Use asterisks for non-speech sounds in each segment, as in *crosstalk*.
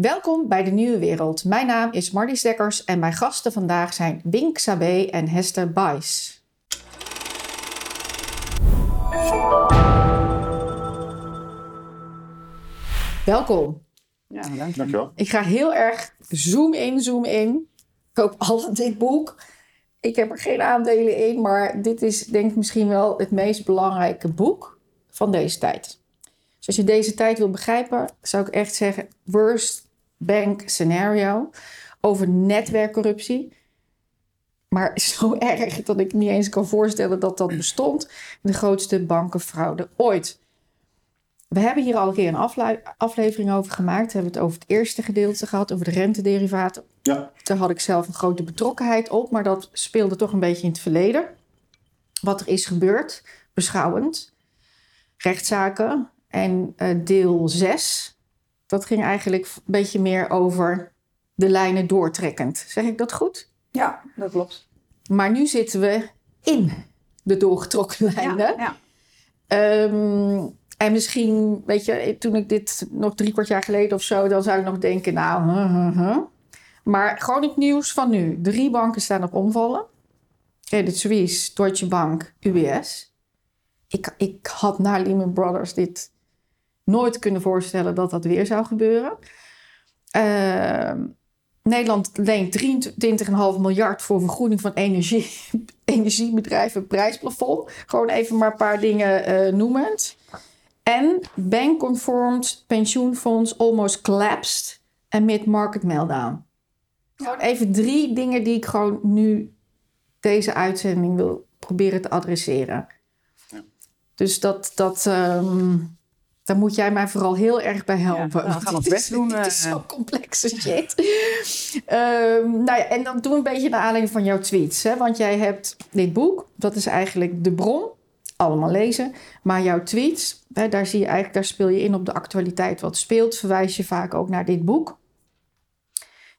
Welkom bij de Nieuwe Wereld. Mijn naam is Marlies Dekkers en mijn gasten vandaag zijn Wink Sabé en Hester Bijs. Welkom. Ja, dank je. Dankjewel. Ik ga heel erg zoom in, zoom in. Ik koop al dit boek. Ik heb er geen aandelen in, maar dit is denk ik misschien wel het meest belangrijke boek van deze tijd. Dus als je deze tijd wil begrijpen, zou ik echt zeggen worst bank scenario over netwerkcorruptie. Maar *laughs* zo erg dat ik niet eens kan voorstellen dat dat bestond. De grootste bankenfraude ooit. We hebben hier al een keer een afle- aflevering over gemaakt. We hebben het over het eerste gedeelte gehad, over de rentederivaten. Ja, Daar had ik zelf een grote betrokkenheid op, maar dat speelde toch een beetje in het verleden. Wat er is gebeurd, beschouwend. Rechtszaken. En eh, deel 6, dat ging eigenlijk een beetje meer over de lijnen doortrekkend. Zeg ik dat goed? Ja, dat klopt. Maar nu zitten we in de doorgetrokken lijnen. Ja, ja. Ehm, en misschien, weet je, toen ik dit nog drie kwart jaar geleden of zo, dan zou ik nog denken, nou, huh, huh, huh. Maar gewoon het nieuws van nu. Drie banken staan op omvallen. Credit Suisse, Deutsche Bank, UBS. Ik, ik had na Lehman Brothers dit nooit kunnen voorstellen dat dat weer zou gebeuren. Ehm, Nederland leent 23,5 miljard voor vergroening van energie, *laughs* energiebedrijven prijsplafond. Gewoon even maar een paar dingen eh, noemend. En bank-conformed pensioenfonds almost collapsed amid market meltdown. Gewoon even drie dingen die ik gewoon nu deze uitzending wil proberen te adresseren. Ja. Dus dat, dat, ehm, daar moet jij mij vooral heel erg bij helpen. nou, we gaan *laughs* ons dit best is- doen, Dit is eh. zo complexe shit. Ehm, nou ja, en dan doe een beetje naar aanleiding van jouw tweets. Hè? Want jij hebt dit boek, dat is eigenlijk de bron. Allemaal lezen. Maar jouw tweets, hè, daar zie je eigenlijk, daar speel je in op de actualiteit wat speelt. Verwijs je vaak ook naar dit boek.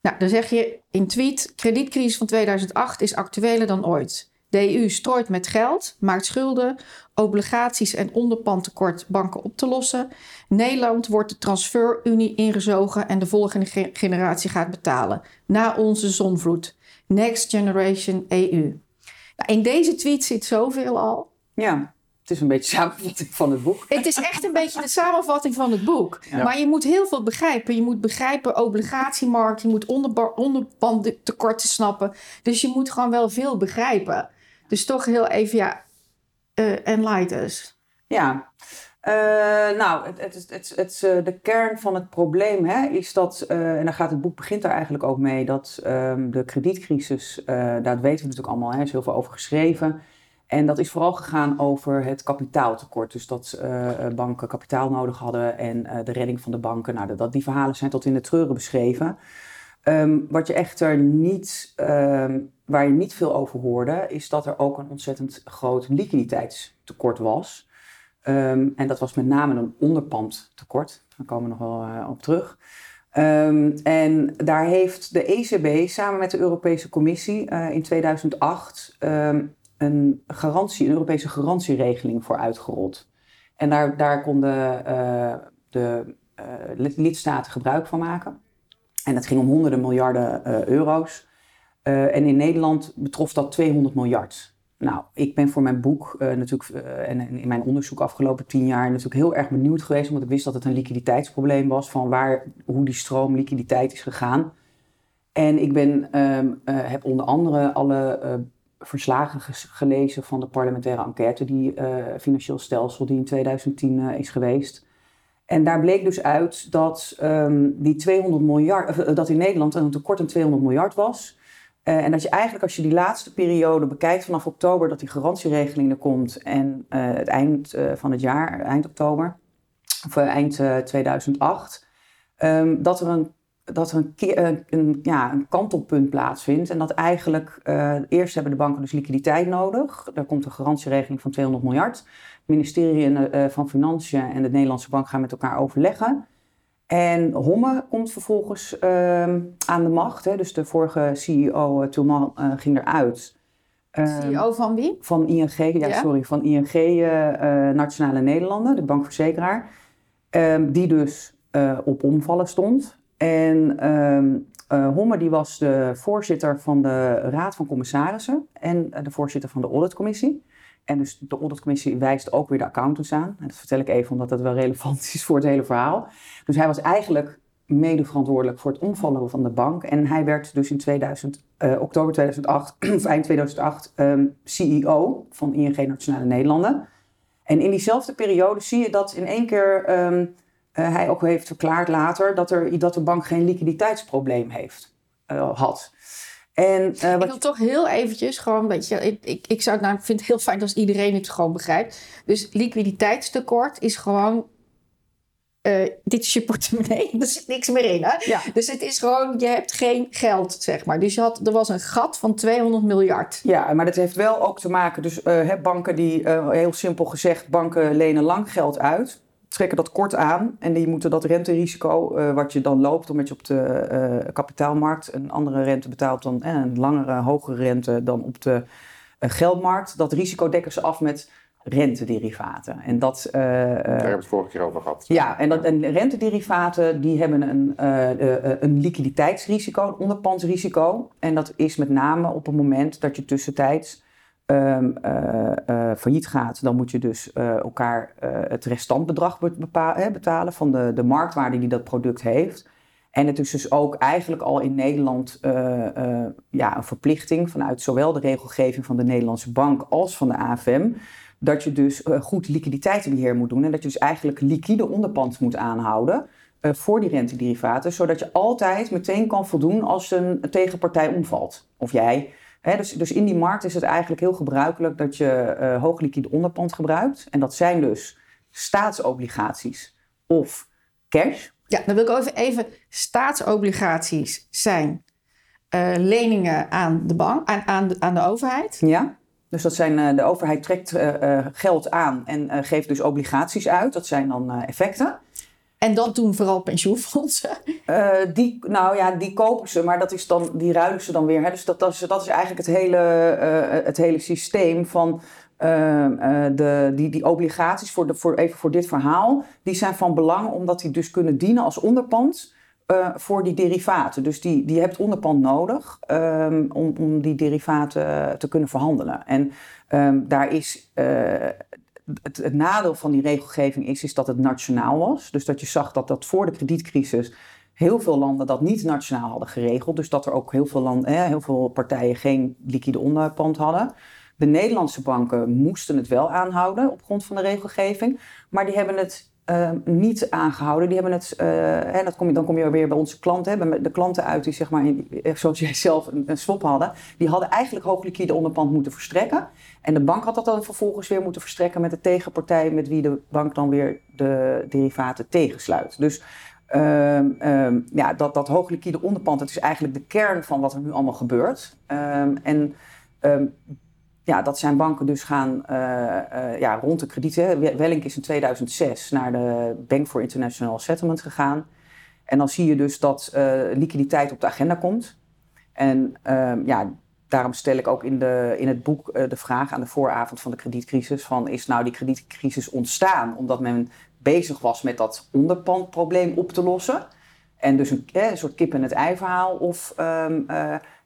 Nou, dan zeg je in tweet: kredietcrisis van 2008 is actueler dan ooit. De EU strooit met geld, maakt schulden, obligaties en onderpandtekort banken op te lossen. Nederland wordt de transferunie ingezogen en de volgende ge- generatie gaat betalen. Na onze zonvloed. Next Generation EU. Nou, in deze tweet zit zoveel al. ja, het is een beetje samenvatting van het boek. Het is echt een beetje de samenvatting van het boek. Ja. Maar je moet heel veel begrijpen. Je moet begrijpen obligatiemarkt, je moet onderpandtekorten snappen. Dus je moet gewoon wel veel begrijpen. Dus toch heel even, ja, eh enlighten us. Ja, Eh, nou, het, het, het, het, eh, de kern van het probleem hè, is dat, en daar gaat het boek begint daar eigenlijk ook mee, dat ehm, de kredietcrisis, daar weten we natuurlijk allemaal, hè, is heel veel over geschreven. En dat is vooral gegaan over het kapitaaltekort. Dus dat banken kapitaal nodig hadden en de redding van de banken. Nou, dat, die verhalen zijn tot in de treuren beschreven. Ehm, wat je echter niet, ehm, waar je niet veel over hoorde, is dat er ook een ontzettend groot liquiditeitstekort was. Ehm, en dat was met name een onderpandtekort. Daar komen we nog wel eh, op terug. En daar heeft de ECB samen met de Europese Commissie eh, in 2008 ehm, een, garantie, een Europese garantieregeling voor uitgerold. En daar, daar konden de eh, lid- lidstaten gebruik van maken. En het ging om honderden miljarden eh, euro's. Eh, en in Nederland betrof dat 200 miljard. Nou, ik ben voor mijn boek eh, natuurlijk en in mijn onderzoek afgelopen tien jaar natuurlijk heel erg benieuwd geweest, omdat ik wist dat het een liquiditeitsprobleem was van waar, hoe die stroom liquiditeit is gegaan. En ik ben, ehm, eh, heb onder andere alle verslagen gelezen van de parlementaire enquête, die financieel stelsel die in 2010 eh, is geweest. En daar bleek dus uit dat ehm, die 200 miljard, eh, dat in Nederland een tekort aan 200 miljard was. Eh, en dat je eigenlijk als je die laatste periode bekijkt vanaf oktober dat die garantieregeling er komt en eh, het eind van het jaar, eind oktober, of eind eh, 2008, ehm, dat er een dat er een, ja, een kantelpunt plaatsvindt. En dat eigenlijk, eerst hebben de banken dus liquiditeit nodig. Daar komt een garantieregeling van 200 miljard. Het ministerie eh, van Financiën en de Nederlandse bank gaan met elkaar overleggen. En Homme komt vervolgens ehm, aan de macht. Hè. Dus de vorige CEO, uh, Toelman, eh, ging eruit. Ehm, CEO van wie? van ING, ja, Ja. sorry, van ING eh, eh, Nationale Nederlanden, de bankverzekeraar. Ehm, die dus eh, op omvallen stond. En Homme die was de voorzitter van de Raad van Commissarissen en de voorzitter van de Auditcommissie. En dus de auditcommissie wijst ook weer de accountants aan. En dat vertel ik even omdat dat wel relevant is voor het hele verhaal. Dus hij was eigenlijk mede verantwoordelijk voor het omvallen van de bank. En hij werd dus in 2000, uh, oktober 2008, *clears throat* of eind 2008, um, CEO van ING Nationale Nederlanden. En in diezelfde periode zie je dat in één keer um, uh, hij ook heeft verklaard later dat, er, dat de bank geen liquiditeitsprobleem heeft, uh, had. En, uh, ik wil toch heel eventjes gewoon, weet je, ik, ik, ik zou het nou, vind het heel fijn als iedereen het gewoon begrijpt. Dus liquiditeitstekort is gewoon uh, dit is je portemonnee, *laughs* er zit niks meer in. Hè? Ja. Dus het is gewoon, je hebt geen geld, zeg maar. Dus je had, er was een gat van 200 miljard. Ja, maar dat heeft wel ook te maken, dus uh, banken die, uh, heel simpel gezegd, banken lenen lang geld uit trekken dat kort aan en die moeten dat renterisico uh, wat je dan loopt omdat je op de uh, kapitaalmarkt een andere rente betaalt dan eh, een langere, hogere rente dan op de geldmarkt, dat risico dekken ze af met rentederivaten. En dat, Daar hebben we het vorige keer over gehad. Ja, en, dat, en rentederivaten die hebben een, een liquiditeitsrisico, een onderpandsrisico. En dat is met name op het moment dat je tussentijds um, failliet gaat, dan moet je dus uh, elkaar het restantbedrag betalen van de, de marktwaarde die dat product heeft. En het is dus ook eigenlijk al in Nederland ja, een verplichting vanuit zowel de regelgeving van de Nederlandse Bank als van de AFM. Dat je dus goed liquiditeitsbeheer moet doen en dat je dus eigenlijk liquide onderpand moet aanhouden voor die rentederivaten, zodat je altijd meteen kan voldoen als een tegenpartij omvalt. Of jij dus, dus, in die markt is het eigenlijk heel gebruikelijk dat je uh, hoog liquide onderpand gebruikt. En dat zijn dus staatsobligaties of cash. Ja, dan wil ik even, even staatsobligaties zijn uh, leningen aan de bank, aan, aan, de, aan de overheid. Ja, dus dat zijn, uh, de overheid trekt geld aan en geeft dus obligaties uit. Dat zijn dan effecten. En dat doen vooral pensioenfondsen? Uh, *laughs* die, nou ja, die kopen ze, maar dat is dan, die ruilen ze dan weer. Hè? Dus dat, dat, is, eigenlijk het hele, uh, het hele systeem van uh, de, die, die obligaties, voor voor, even voor dit verhaal, die zijn van belang omdat die dus kunnen dienen als onderpand voor die derivaten. Dus die, die hebt onderpand nodig um, om, om die derivaten te kunnen verhandelen. En um, daar is het, nadeel van die regelgeving is, is dat het nationaal was. Dus dat je zag dat dat voor de kredietcrisis heel veel landen dat niet nationaal hadden geregeld. Dus dat er ook heel veel, landen, heel veel partijen geen liquide onderpand hadden. De Nederlandse banken moesten het wel aanhouden op grond van de regelgeving. Maar die hebben het uh, niet aangehouden. Die hebben het, uh, hè, dat kom je, dan kom je weer bij onze klanten, hè, de klanten uit die zeg maar, zoals jij *laughs* zelf een, een swap hadden, die hadden eigenlijk hoog liquide onderpand moeten verstrekken. En de bank had dat dan vervolgens weer moeten verstrekken met de tegenpartij met wie de bank dan weer de derivaten tegensluit. Dus um, um, ja, dat, dat hoog liquide onderpand, dat is eigenlijk de kern van wat er nu allemaal gebeurt. En ja, dat zijn banken dus gaan uh, uh, ja, rond de kredieten. Wellink is in 2006 naar de Bank for International Settlement gegaan. En dan zie je dus dat uh, liquiditeit op de agenda komt. En ja, daarom stel ik ook in, de, in het boek de vraag aan de vooravond van de kredietcrisis: van is nou die kredietcrisis ontstaan omdat men bezig was met dat onderpandprobleem op te lossen? En dus een, soort kip en het ei verhaal. Of um,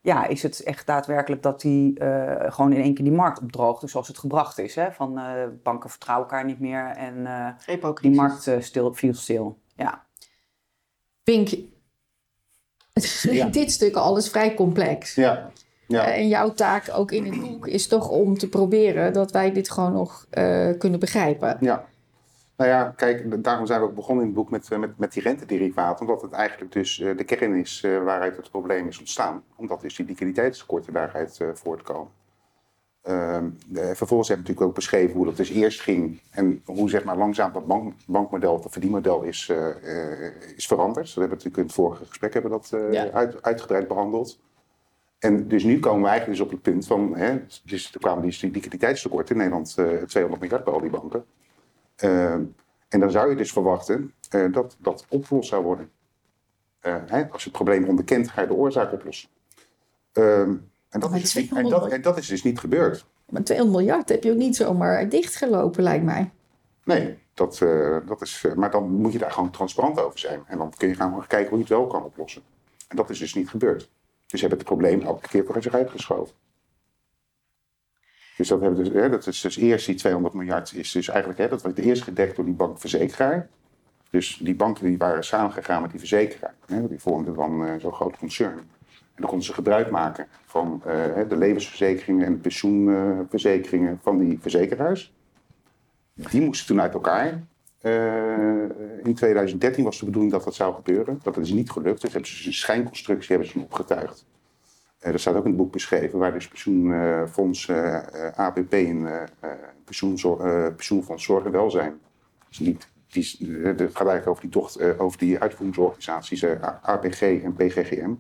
ja, is het echt daadwerkelijk dat die uh, gewoon in één keer die markt opdroogt, zoals het gebracht is. Hè? Van uh, banken vertrouwen elkaar niet meer en uh, die markt stil, viel stil. Ja. Pink, *laughs* ja. dit stuk alles vrij complex. Ja. ja. en jouw taak ook in het boek is toch om te proberen dat wij dit gewoon nog kunnen begrijpen. Ja. Nou ja, kijk, daarom zijn we ook begonnen in het boek met, met, met die rentederivaten. Omdat het eigenlijk dus uh, de kern is uh, waaruit het probleem is ontstaan. Omdat dus die liquiditeitstekorten daaruit uh, voortkomen. Ehm, vervolgens heb ik natuurlijk ook beschreven hoe dat dus eerst ging. En hoe zeg maar langzaam dat bank, bankmodel, dat verdienmodel is, is veranderd. Dat hebben we natuurlijk in het vorige gesprek hebben dat, ja. uit, uitgebreid behandeld. En dus nu komen we eigenlijk dus op het punt van, hè, dus er kwamen die liquiditeitstekorten in Nederland 200 miljard bij al die banken. Uh, en dan zou je dus verwachten uh, dat dat opgelost zou worden. Uh, hè, als je het probleem onderkent, ga je de oorzaak oplossen. Ehm, en, dat is dus niet, en, dat, en dat is dus niet gebeurd. Maar 200 miljard heb je ook niet zomaar dichtgelopen, lijkt mij. Nee, Dat, eh, dat is, eh, maar dan moet je daar gewoon transparant over zijn. En dan kun je gaan kijken hoe je het wel kan oplossen. En dat is dus niet gebeurd. Dus ze hebben het probleem elke keer voor zich uitgeschoven. Dus dat, hebben dus, hè, dat is dus eerst die 200 miljard is dus eigenlijk, hè, dat werd eerst gedekt door die bankverzekeraar. Dus die banken die waren samengegaan met die verzekeraar. Hè, die vormden dan uh, zo'n groot concern. En dan konden ze gebruik maken van uh, de levensverzekeringen en de pensioenverzekeringen van die verzekeraars. Die moesten toen uit elkaar. Uh, in 2013 was de bedoeling dat dat zou gebeuren. Dat is niet gelukt. Dus hebben ze een schijncorstructie hebben ze opgetuigd. Dat staat ook in het boek beschreven, waar dus pensioenfonds ABP en pensioenfonds Zorg en Welzijn. Dus niet, die, het gaat eigenlijk over die, docht, over die uitvoeringsorganisaties APG en PGGM.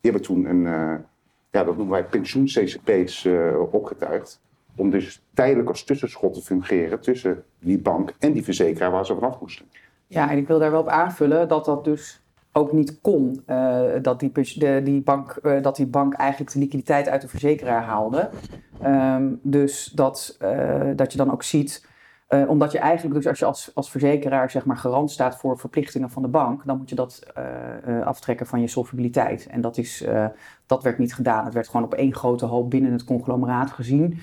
Die hebben toen een, ja, dat noemen wij pensioen-CCP's opgetuigd om dus tijdelijk als tussenschot te fungeren tussen die bank en die verzekeraar waar ze vanaf moesten. Ja, en ik wil daar wel op aanvullen dat dat dus ook niet kon. Uh, dat, die, de, die bank, uh, dat die bank eigenlijk de liquiditeit uit de verzekeraar haalde. Um, dus dat, uh, dat je dan ook ziet. omdat je eigenlijk, dus als je als, als verzekeraar zeg maar garant staat voor verplichtingen van de bank, dan moet je dat aftrekken van je solvabiliteit. En dat, is, dat werd niet gedaan. Het werd gewoon op één grote hoop binnen het conglomeraat gezien.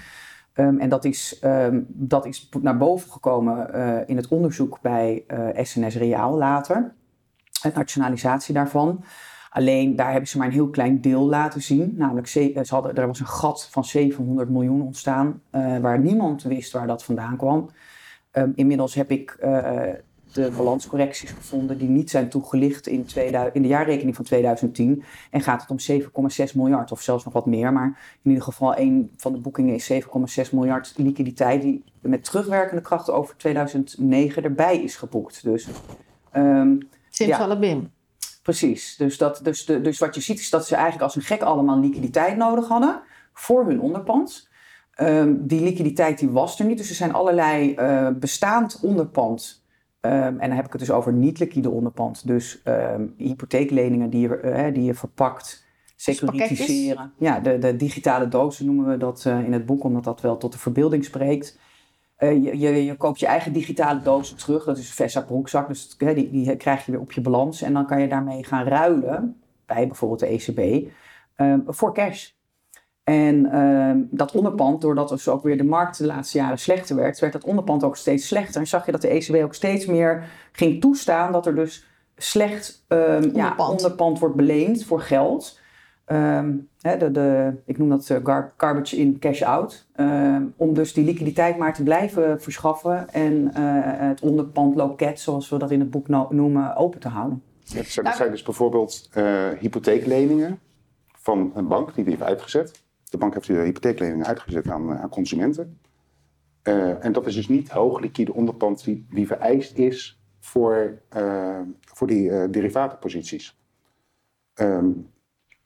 Um, en dat is, um, dat is naar boven gekomen in het onderzoek bij SNS Reaal later. De nationalisatie daarvan. Alleen daar hebben ze maar een heel klein deel laten zien. Namelijk, ze, ze hadden, er was een gat van 700 miljoen ontstaan. Uh, waar niemand wist waar dat vandaan kwam. Um, inmiddels heb ik de balanscorrecties gevonden die niet zijn toegelicht in, 2000, in de jaarrekening van 2010. En gaat het om 7,6 miljard of zelfs nog wat meer. Maar in ieder geval een van de boekingen is 7,6 miljard liquiditeit die met terugwerkende kracht over 2009 erbij is geboekt. Dus, um, Simsalabim. Ja. Precies. Dus, dat, dus, de, dus wat je ziet is dat ze eigenlijk als een gek allemaal liquiditeit nodig hadden voor hun onderpand. Um, die liquiditeit die was er niet. Dus er zijn allerlei uh, bestaand onderpand Um, en dan heb ik het dus over niet-liquide onderpand. Dus um, hypotheekleningen die je, uh, die je verpakt, securitiseren. Ja, de, de, digitale dozen noemen we dat uh, in het boek, omdat dat wel tot de verbeelding spreekt. Uh, je, je, je, koopt je eigen digitale dozen terug, dat is een Vesa broekzak. Dus die, die krijg je weer op je balans. En dan kan je daarmee gaan ruilen, bij bijvoorbeeld de ECB, um, voor cash. En uh, dat onderpand, doordat dus ook weer de markt de laatste jaren slechter werd, werd dat onderpand ook steeds slechter. En zag je dat de ECB ook steeds meer ging toestaan dat er dus slecht um, onderpand. Ja, onderpand wordt beleend voor geld. Um, de, de, ik noem dat uh, garbage in, cash out. om dus die liquiditeit maar te blijven verschaffen en uh, het onderpand loket, zoals we dat in het boek no noemen, open te houden. Ja, dat zijn dus bijvoorbeeld uh, hypotheekleningen van een bank die die heeft uitgezet. De bank heeft de hypotheekleningen uitgezet aan, eh, aan consumenten. Uh, en dat is dus niet hoog liquide onderpand die, die vereist is voor, uh, voor die uh, derivatenposities. Um,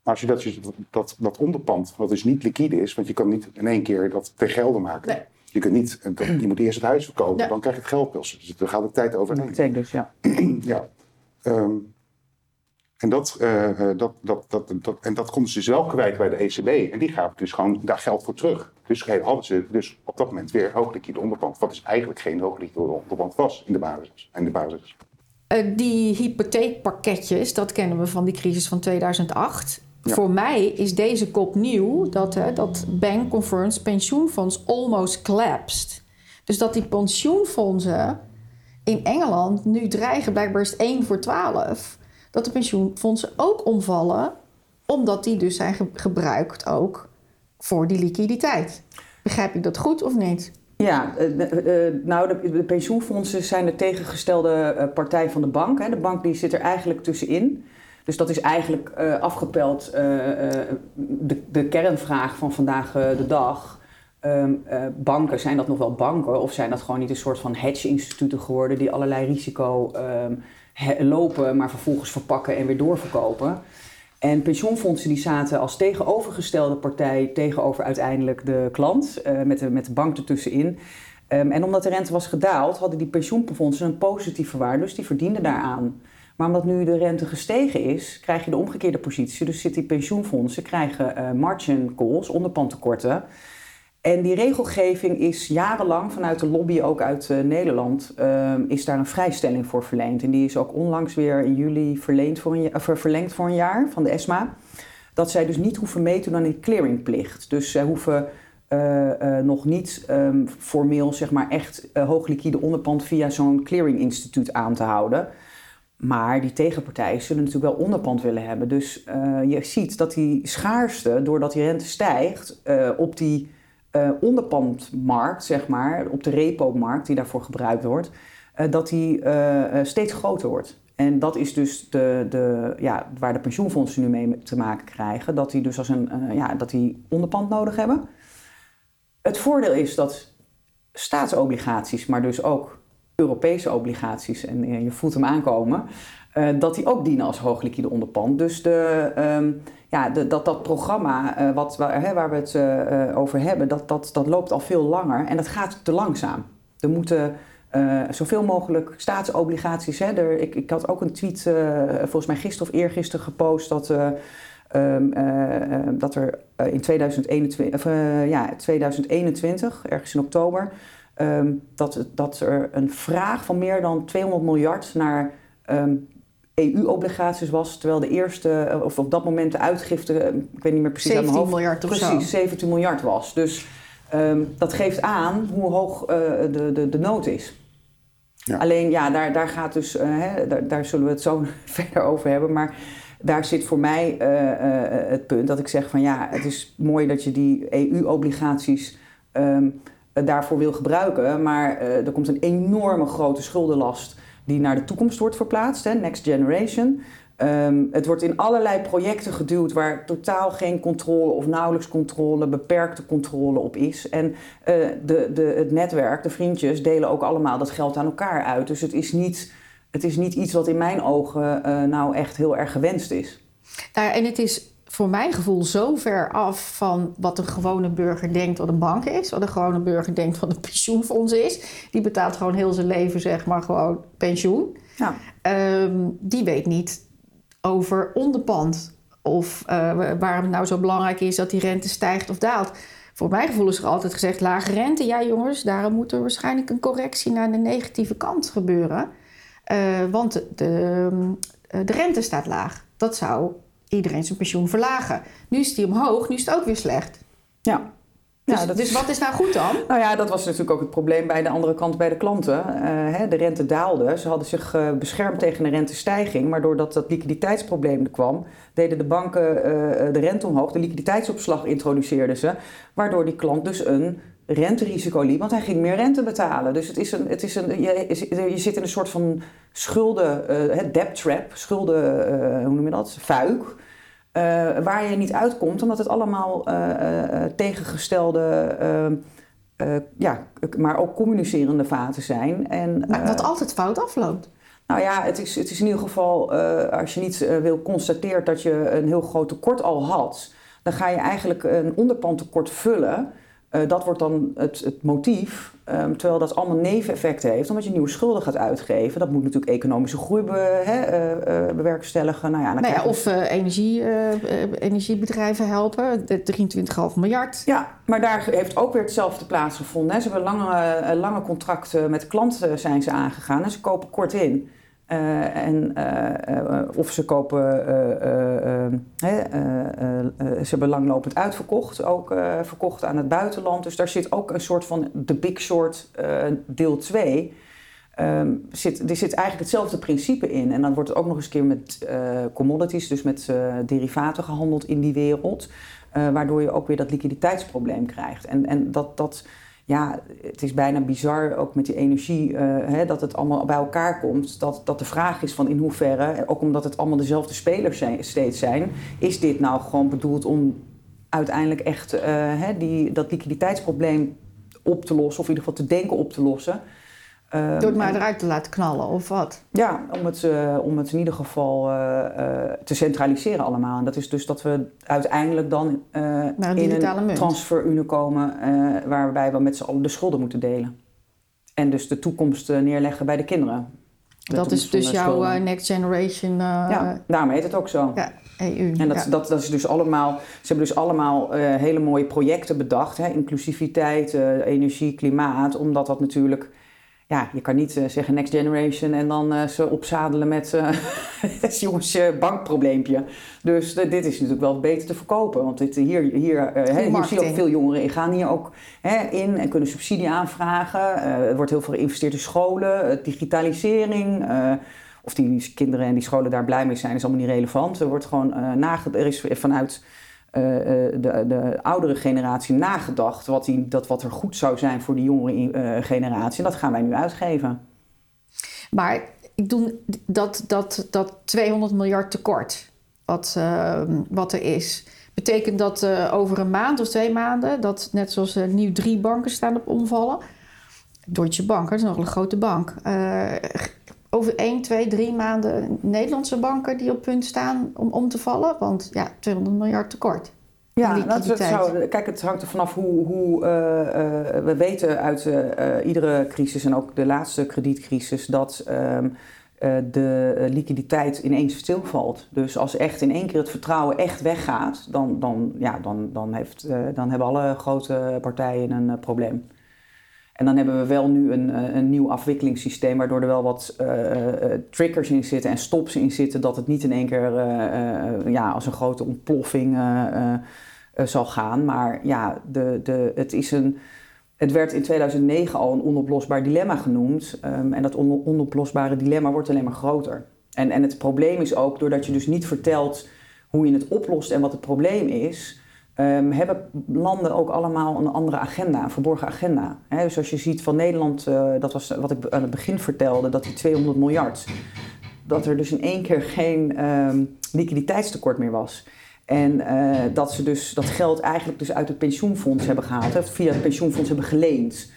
maar als je dat, dat, dat onderpand, wat dus niet liquide is, want je kan niet in één keer dat ten gelde maken. Nee. Je, kunt niet, *clears throat* je moet eerst het huis verkopen, ja. dan krijg je het geld pas. Dus daar gaat de tijd overheen. Dat dus, ja. *clears throat* ja. Um, en dat, uh, dat, dat, dat, dat, en dat konden ze dus wel kwijt bij de ECB. En die gaven dus gewoon daar geld voor terug. Dus hadden ze dus op dat moment weer hoogliquide onderpand. Wat dus eigenlijk geen hoogliquide onderpand was in de basis. In de basis. Uh, die hypotheekpakketjes, dat kennen we van die crisis van 2008. Ja. Voor mij is deze kop nieuw dat, uh, dat Bank Conference pensioenfonds almost collapsed. Dus dat die pensioenfondsen in Engeland nu dreigen, blijkbaar is het 1 voor 12 dat de pensioenfondsen ook omvallen, omdat die dus zijn ge gebruikt ook voor die liquiditeit. Begrijp ik dat goed of niet? Ja, uh, uh, nou, de, de, pensioenfondsen zijn de tegengestelde partij van de bank. Hè. De bank die zit er eigenlijk tussenin. Dus dat is eigenlijk afgepeld de, de, kernvraag van vandaag de dag. Um, banken, zijn dat nog wel banken of zijn dat gewoon niet een soort van hedge-instituten geworden die allerlei risico um, lopen, maar vervolgens verpakken en weer doorverkopen. En pensioenfondsen die zaten als tegenovergestelde partij tegenover uiteindelijk de klant, met, de, met de bank ertussenin. Um, en omdat de rente was gedaald, hadden die pensioenfondsen een positieve waarde, dus die verdienden daaraan. Maar omdat nu de rente gestegen is, krijg je de omgekeerde positie. Dus zitten die pensioenfondsen krijgen uh, margin calls, onderpandtekorten. En die regelgeving is jarenlang vanuit de lobby, ook uit uh, Nederland, uh, is daar een vrijstelling voor verleend. En die is ook onlangs weer in juli verleend voor een, verlengd voor een jaar van de ESMA. Dat zij dus niet hoeven mee te doen aan die clearingplicht. Dus zij hoeven nog niet um, formeel zeg maar echt hoogliquide onderpand via zo'n clearinginstituut aan te houden. Maar die tegenpartijen zullen natuurlijk wel onderpand willen hebben. Dus je ziet dat die schaarste, doordat die rente stijgt, op die uh, onderpandmarkt, zeg maar, op de repo-markt die daarvoor gebruikt wordt, dat die steeds groter wordt. En dat is dus de, de, ja, waar de pensioenfondsen nu mee te maken krijgen, dat die dus als een, ja, dat die onderpand nodig hebben. Het voordeel is dat staatsobligaties, maar dus ook Europese obligaties, en je voelt hem aankomen, dat die ook dienen als hoogliquide onderpand. Dus de, um, ja, dat, dat programma uh, wat, waar, hè, waar we het over hebben, dat, dat, dat loopt al veel langer en dat gaat te langzaam. Er moeten zoveel mogelijk staatsobligaties. Hè, er, ik, ik had ook een tweet, volgens mij gisteren of eergisteren gepost, dat, um, dat er in 2021, of, ja, 2021, ergens in oktober, um, dat, dat er een vraag van meer dan 200 miljard naar um, EU-obligaties was, terwijl de eerste, eh, of op dat moment de uitgifte, eh, ik weet niet meer precies 17 aan mijn hoofd, miljard of precies, zo. 17 miljard was. Dus um, dat geeft aan hoe hoog uh, de, de, de nood is. Ja. Alleen ja, daar, daar gaat dus, uh, hè, daar, daar, zullen we het zo *laughs* verder over hebben, maar daar zit voor mij uh, het punt dat ik zeg van ja, het is mooi dat je die EU-obligaties um, daarvoor wil gebruiken, maar er komt een enorme grote schuldenlast die naar de toekomst wordt verplaatst, hè, Next Generation. Um, het wordt in allerlei projecten geduwd waar totaal geen controle of nauwelijks controle, beperkte controle op is. En uh, de, de, het netwerk, de vriendjes, delen ook allemaal dat geld aan elkaar uit. Dus het is niet, het is niet iets wat in mijn ogen nou echt heel erg gewenst is. Nou, en het is voor mijn gevoel zo ver af van wat een gewone burger denkt wat een bank is. Wat een gewone burger denkt wat een pensioenfonds is. Die betaalt gewoon heel zijn leven, zeg maar, gewoon pensioen. Ja. Um, die weet niet over onderpand. Of uh, waarom het nou zo belangrijk is dat die rente stijgt of daalt. Voor mijn gevoel is er altijd gezegd: lage rente, ja jongens, daarom moet er waarschijnlijk een correctie naar de negatieve kant gebeuren. Uh, want de, de, de rente staat laag. Dat zou iedereen zijn pensioen verlagen. Nu is die omhoog, nu is het ook weer slecht. Ja. Dus, ja, dat dus is... wat is nou goed dan? Nou ja, dat was natuurlijk ook het probleem bij de andere kant bij de klanten. Uh, hè, de rente daalde. Ze hadden zich uh, beschermd tegen de rentestijging. Maar doordat dat liquiditeitsprobleem er kwam, deden de banken uh, de rente omhoog. De liquiditeitsopslag introduceerden ze. Waardoor die klant dus een renterisico liep, want hij ging meer rente betalen. Dus het is een, het is een, je, je zit in een soort van schulden, uh, debt trap, schulden, uh, hoe noem je dat, fuik. Uh, waar je niet uitkomt, omdat het allemaal tegengestelde, ja, maar ook communicerende vaten zijn. En, maar wat altijd fout afloopt. Nou ja, het is, het is in ieder geval, als je niet wil constateren dat je een heel groot tekort al had, dan ga je eigenlijk een onderpandtekort vullen. Uh, dat wordt dan het, het motief, um, terwijl dat allemaal neveneffecten heeft, omdat je nieuwe schulden gaat uitgeven. Dat moet natuurlijk economische groei be, he, uh, uh, bewerkstelligen. Nou ja, dan nou ja, of energie, energiebedrijven helpen, 23,5 miljard. Ja, maar daar heeft ook weer hetzelfde plaatsgevonden. Hè. Ze hebben lange, lange contracten met klanten zijn ze aangegaan en ze kopen kort in. Uh, en, uh, uh, of ze kopen, ze hebben langlopend uitverkocht, ook verkocht aan het buitenland. Dus daar zit ook een soort van de Big Short deel 2. Um, zit, er zit eigenlijk hetzelfde principe in. En dan wordt het ook nog eens een keer met commodities, dus met derivaten gehandeld in die wereld. waardoor je ook weer dat liquiditeitsprobleem krijgt. En, en dat. dat ja, het is bijna bizar ook met die energie, uh, hè, dat het allemaal bij elkaar komt. Dat, dat de vraag is van in hoeverre, ook omdat het allemaal dezelfde spelers zijn, steeds zijn, is dit nou gewoon bedoeld om uiteindelijk echt uh, hè, die, dat liquiditeitsprobleem op te lossen, of in ieder geval te denken op te lossen. Door het maar eruit te laten knallen, of wat? Ja, om het, uh, om het in ieder geval uh, te centraliseren allemaal. En dat is dus dat we uiteindelijk dan een in een transferunie komen... waarbij we met z'n allen de schulden moeten delen. En dus de toekomst neerleggen bij de kinderen. Dat is dus jouw Next Generation. Ja, daarom heet het ook zo. Ja, EU. En dat, dat, dat is dus allemaal, ze hebben dus allemaal hele mooie projecten bedacht. Hè? Inclusiviteit, energie, klimaat. Omdat dat natuurlijk ja, je kan niet uh, zeggen next generation en dan uh, ze opzadelen met uh, *laughs* het jongens bankprobleempje. Dus dit is natuurlijk wel beter te verkopen. Want dit, hier, hier, hier zie je ook veel jongeren gaan hier ook hè, in en kunnen subsidie aanvragen. er wordt heel veel geïnvesteerd in scholen, digitalisering. of die kinderen en die scholen daar blij mee zijn, is allemaal niet relevant. Er wordt gewoon nagedacht. Er is vanuit de, de, oudere generatie nagedacht. Wat, die, dat wat er goed zou zijn voor de jongere uh, generatie. En dat gaan wij nu uitgeven. Maar ik doe dat, dat, dat 200 miljard tekort wat, uh, wat er is. Betekent dat over een maand of twee maanden, dat net zoals nieuw drie banken staan op omvallen. Deutsche Bank, dat is nog een grote bank. Over 1, 2, 3 maanden Nederlandse banken die op punt staan om om te vallen. Want ja, 200 miljard tekort. Ja, dat, dat zou, kijk, het hangt er vanaf hoe. hoe uh, uh, we weten uit uh, iedere crisis en ook de laatste kredietcrisis dat um, de liquiditeit ineens stilvalt. Dus als echt in één keer het vertrouwen echt weggaat, dan, dan, ja, dan, dan, heeft, dan hebben alle grote partijen een probleem. En dan hebben we wel nu een, een nieuw afwikkelingssysteem, waardoor er wel wat triggers in zitten en stops in zitten, dat het niet in één keer ja, als een grote ontploffing zal gaan. Maar ja, de, de, het, is een, het werd in 2009 al een onoplosbaar dilemma genoemd. Um, en dat on, onoplosbare dilemma wordt alleen maar groter. En, en het probleem is ook, doordat je dus niet vertelt hoe je het oplost en wat het probleem is... Um, hebben landen ook allemaal een andere agenda, een verborgen agenda. He, dus als je ziet van Nederland, uh, dat was wat ik aan het begin vertelde, dat die 200 miljard, dat er dus in één keer geen um, liquiditeitstekort meer was. En uh, dat ze dus dat geld eigenlijk dus uit het pensioenfonds hebben gehaald. Hè, via het pensioenfonds hebben geleend.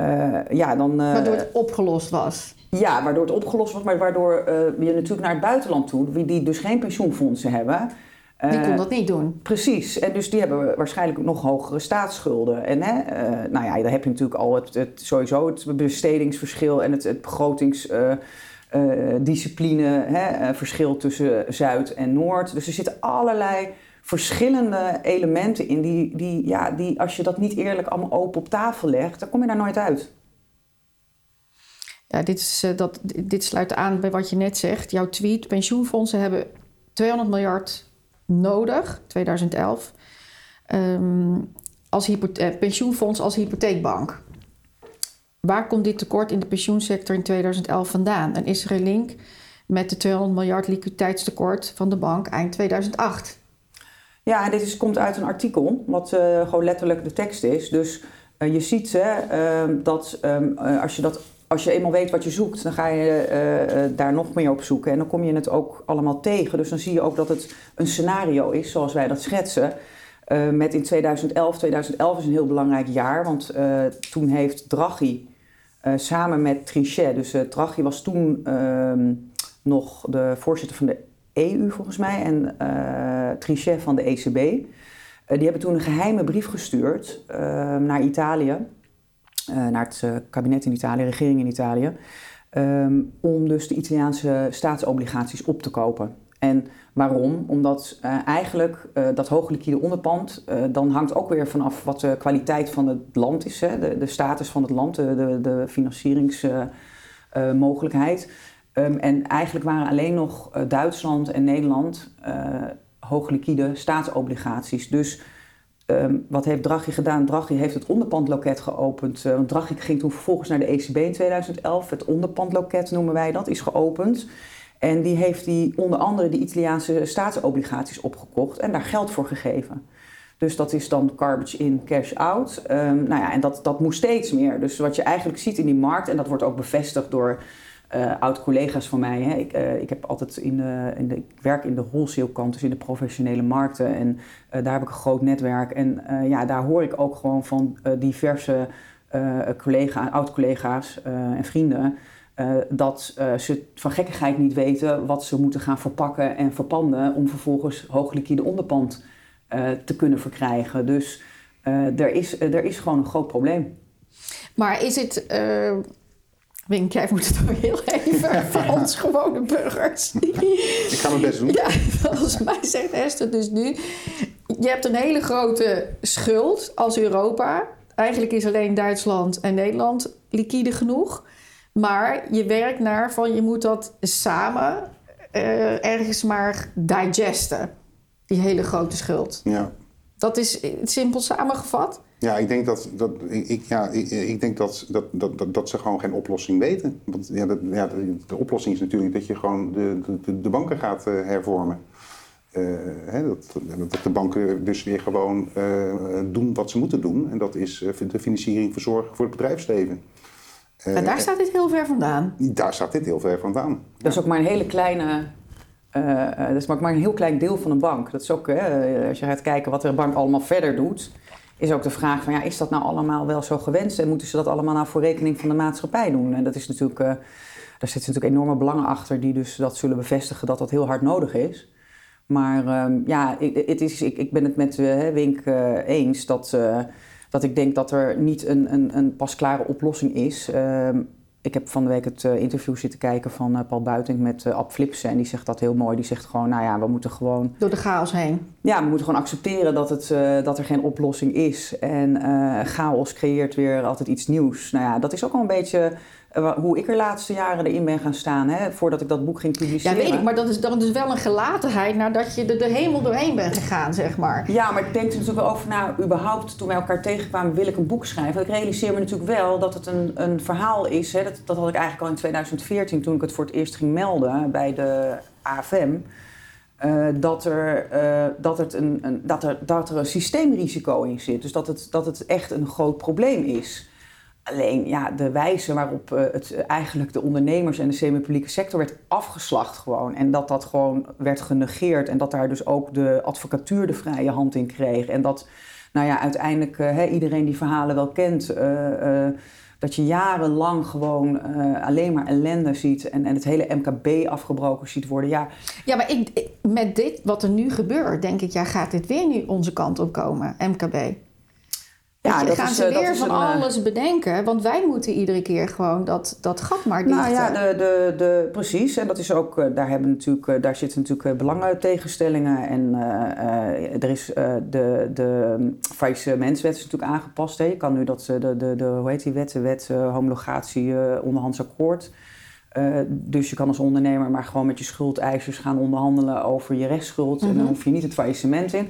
Uh, ja, dan, waardoor het opgelost was. Ja, waardoor het opgelost was. Maar waardoor je natuurlijk naar het buitenland toe... die dus geen pensioenfondsen hebben... Die kon dat niet doen. Precies. En dus die hebben waarschijnlijk nog hogere staatsschulden. En hè, nou ja, daar heb je natuurlijk al het, het sowieso het bestedingsverschil en het, het begrotings uh, discipline, hè, uh, verschil tussen Zuid en Noord. Dus er zitten allerlei verschillende elementen in die, die, ja, die als je dat niet eerlijk allemaal open op tafel legt, dan kom je daar nooit uit. Ja, dit, is, dat, dit sluit aan bij wat je net zegt. Jouw tweet, pensioenfondsen hebben 200 miljard nodig, 2011, um, ehm, als pensioenfonds als hypotheekbank. Waar komt dit tekort in de pensioensector in 2011 vandaan? En is er een link met de 200 miljard liquiditeitstekort van de bank eind 2008? Ja, en dit is, komt uit een artikel, wat uh, gewoon letterlijk de tekst is. Dus uh, je ziet uh, dat um, als je dat als je eenmaal weet wat je zoekt, dan ga je uh, daar nog meer op zoeken. En dan kom je het ook allemaal tegen. Dus dan zie je ook dat het een scenario is, zoals wij dat schetsen. Uh, met in 2011, 2011 is een heel belangrijk jaar, want toen heeft Draghi samen met Trichet. Dus Draghi was toen uh, nog de voorzitter van de EU volgens mij en Trichet van de ECB. die hebben toen een geheime brief gestuurd ehm, naar Italië, naar het kabinet in Italië, regering in Italië, um, om dus de Italiaanse staatsobligaties op te kopen. En waarom? Omdat uh, eigenlijk uh, dat hoogliquide onderpand, dan hangt ook weer vanaf wat de kwaliteit van het land is, hè? De, de status van het land, de, de, financieringsmogelijkheid. Um, en eigenlijk waren alleen nog Duitsland en Nederland hoogliquide staatsobligaties. Dus um, wat heeft Draghi gedaan? Draghi heeft het onderpandloket geopend. want Draghi ging toen vervolgens naar de ECB in 2011. Het onderpandloket noemen wij dat, is geopend. En die heeft die onder andere de Italiaanse staatsobligaties opgekocht en daar geld voor gegeven. Dus dat is dan garbage in, cash out. Um, nou ja, en dat, dat moest steeds meer. Dus wat je eigenlijk ziet in die markt, en dat wordt ook bevestigd door uh, oud-collega's van mij. Hè. Ik, uh, ik heb altijd in de, in ik werk in de wholesale kant, dus in de professionele markten. En uh, daar heb ik een groot netwerk. En ja, daar hoor ik ook gewoon van diverse collega, oud-collega's en vrienden dat ze van gekkigheid niet weten wat ze moeten gaan verpakken en verpanden om vervolgens hoogliquide onderpand te kunnen verkrijgen. Dus er, is, er is gewoon een groot probleem. Maar is het, Wink, jij moet het ook heel even *laughs* voor ons gewone burgers. Ik ga mijn best doen. Ja, volgens mij zegt Esther dus nu... Je hebt een hele grote schuld als Europa. Eigenlijk is alleen Duitsland en Nederland liquide genoeg. Maar je werkt naar van je moet dat samen eh, ergens maar digesten. Die hele grote schuld. Ja. Dat is simpel samengevat. Ja, ik denk dat, dat, ik, ja, ik, ik denk dat, dat, dat, dat, dat ze gewoon geen oplossing weten. Want ja, dat, ja, de, de oplossing is natuurlijk dat je gewoon de, de, de banken gaat eh, hervormen. Eh, hè, dat, dat de banken dus weer gewoon eh, doen wat ze moeten doen. En dat is eh, de financiering verzorgen voor het bedrijfsleven. Eh, en daar staat dit heel ver vandaan. daar staat dit heel ver vandaan. Dat is ook maar een hele kleine. eh, eh, dat is maar een heel klein deel van een bank. Dat is ook, als je gaat kijken wat een bank allemaal verder doet, is ook de vraag van ja, is dat nou allemaal wel zo gewenst en moeten ze dat allemaal nou voor rekening van de maatschappij doen? En dat is natuurlijk, eh, daar zitten natuurlijk enorme belangen achter die dus dat zullen bevestigen dat dat heel hard nodig is. Maar ehm, ja, het is, ik, ik ben het met eh, Wink eh, eens dat, dat ik denk dat er niet een, een, een pasklare oplossing is. Ehm, ik heb van de week het eh, interview zitten kijken van eh, Paul Buiting met eh Ab Flipsen. En die zegt dat heel mooi. Die zegt gewoon, nou ja, we moeten gewoon... Door de chaos heen. Ja, we moeten gewoon accepteren dat, het, dat er geen oplossing is. En chaos creëert weer altijd iets nieuws. Nou ja, dat is ook al een beetje hoe ik er laatste jaren erin ben gaan staan. Hè, voordat ik dat boek ging Ja, publiceren. weet ik, maar dat is, dat is wel een gelatenheid nadat je er de hemel doorheen bent gegaan, zeg maar. Ja, maar ik denk er natuurlijk wel over na, überhaupt toen wij elkaar tegenkwamen, wil ik een boek schrijven. Want ik realiseer me natuurlijk wel dat het een, een verhaal is. Hè, dat, dat had ik eigenlijk al in 2014 toen ik het voor het eerst ging melden bij de AFM. eh, dat, er, eh, dat, het een, een, dat, er, dat er een systeemrisico in zit. Dus dat het, dat het echt een groot probleem is. Alleen ja, de wijze waarop eh, het eh, eigenlijk de ondernemers en de semi-publieke sector werd afgeslacht gewoon. En dat dat gewoon werd genegeerd. En dat daar dus ook de advocatuur de vrije hand in kreeg. En dat nou ja, uiteindelijk eh, iedereen die verhalen wel kent. dat je jarenlang gewoon alleen maar ellende ziet. En, en het hele MKB afgebroken ziet worden. Ja, Ja, maar ik- met dit wat er nu gebeurt, denk ik, ja, gaat dit weer nu onze kant op komen, MKB? Ja dat gaan is, ze eh, weer van een, eh, alles bedenken? Want wij moeten iedere keer gewoon dat, dat gat maar dichten. Nou ja, de, de, de, precies. En dat is ook, eh, daar, hebben natuurlijk, daar zitten natuurlijk belangentegenstellingen. En eh, er is eh, de, de faillissementswet is natuurlijk aangepast. Hè. Je kan nu dat, de, de, de, hoe heet die wet? De wet homologatie onderhands akkoord. Dus je kan als ondernemer maar gewoon met je schuldeisers gaan onderhandelen over je rechtsschuld. En dan Mhm. hoef je niet het faillissement in.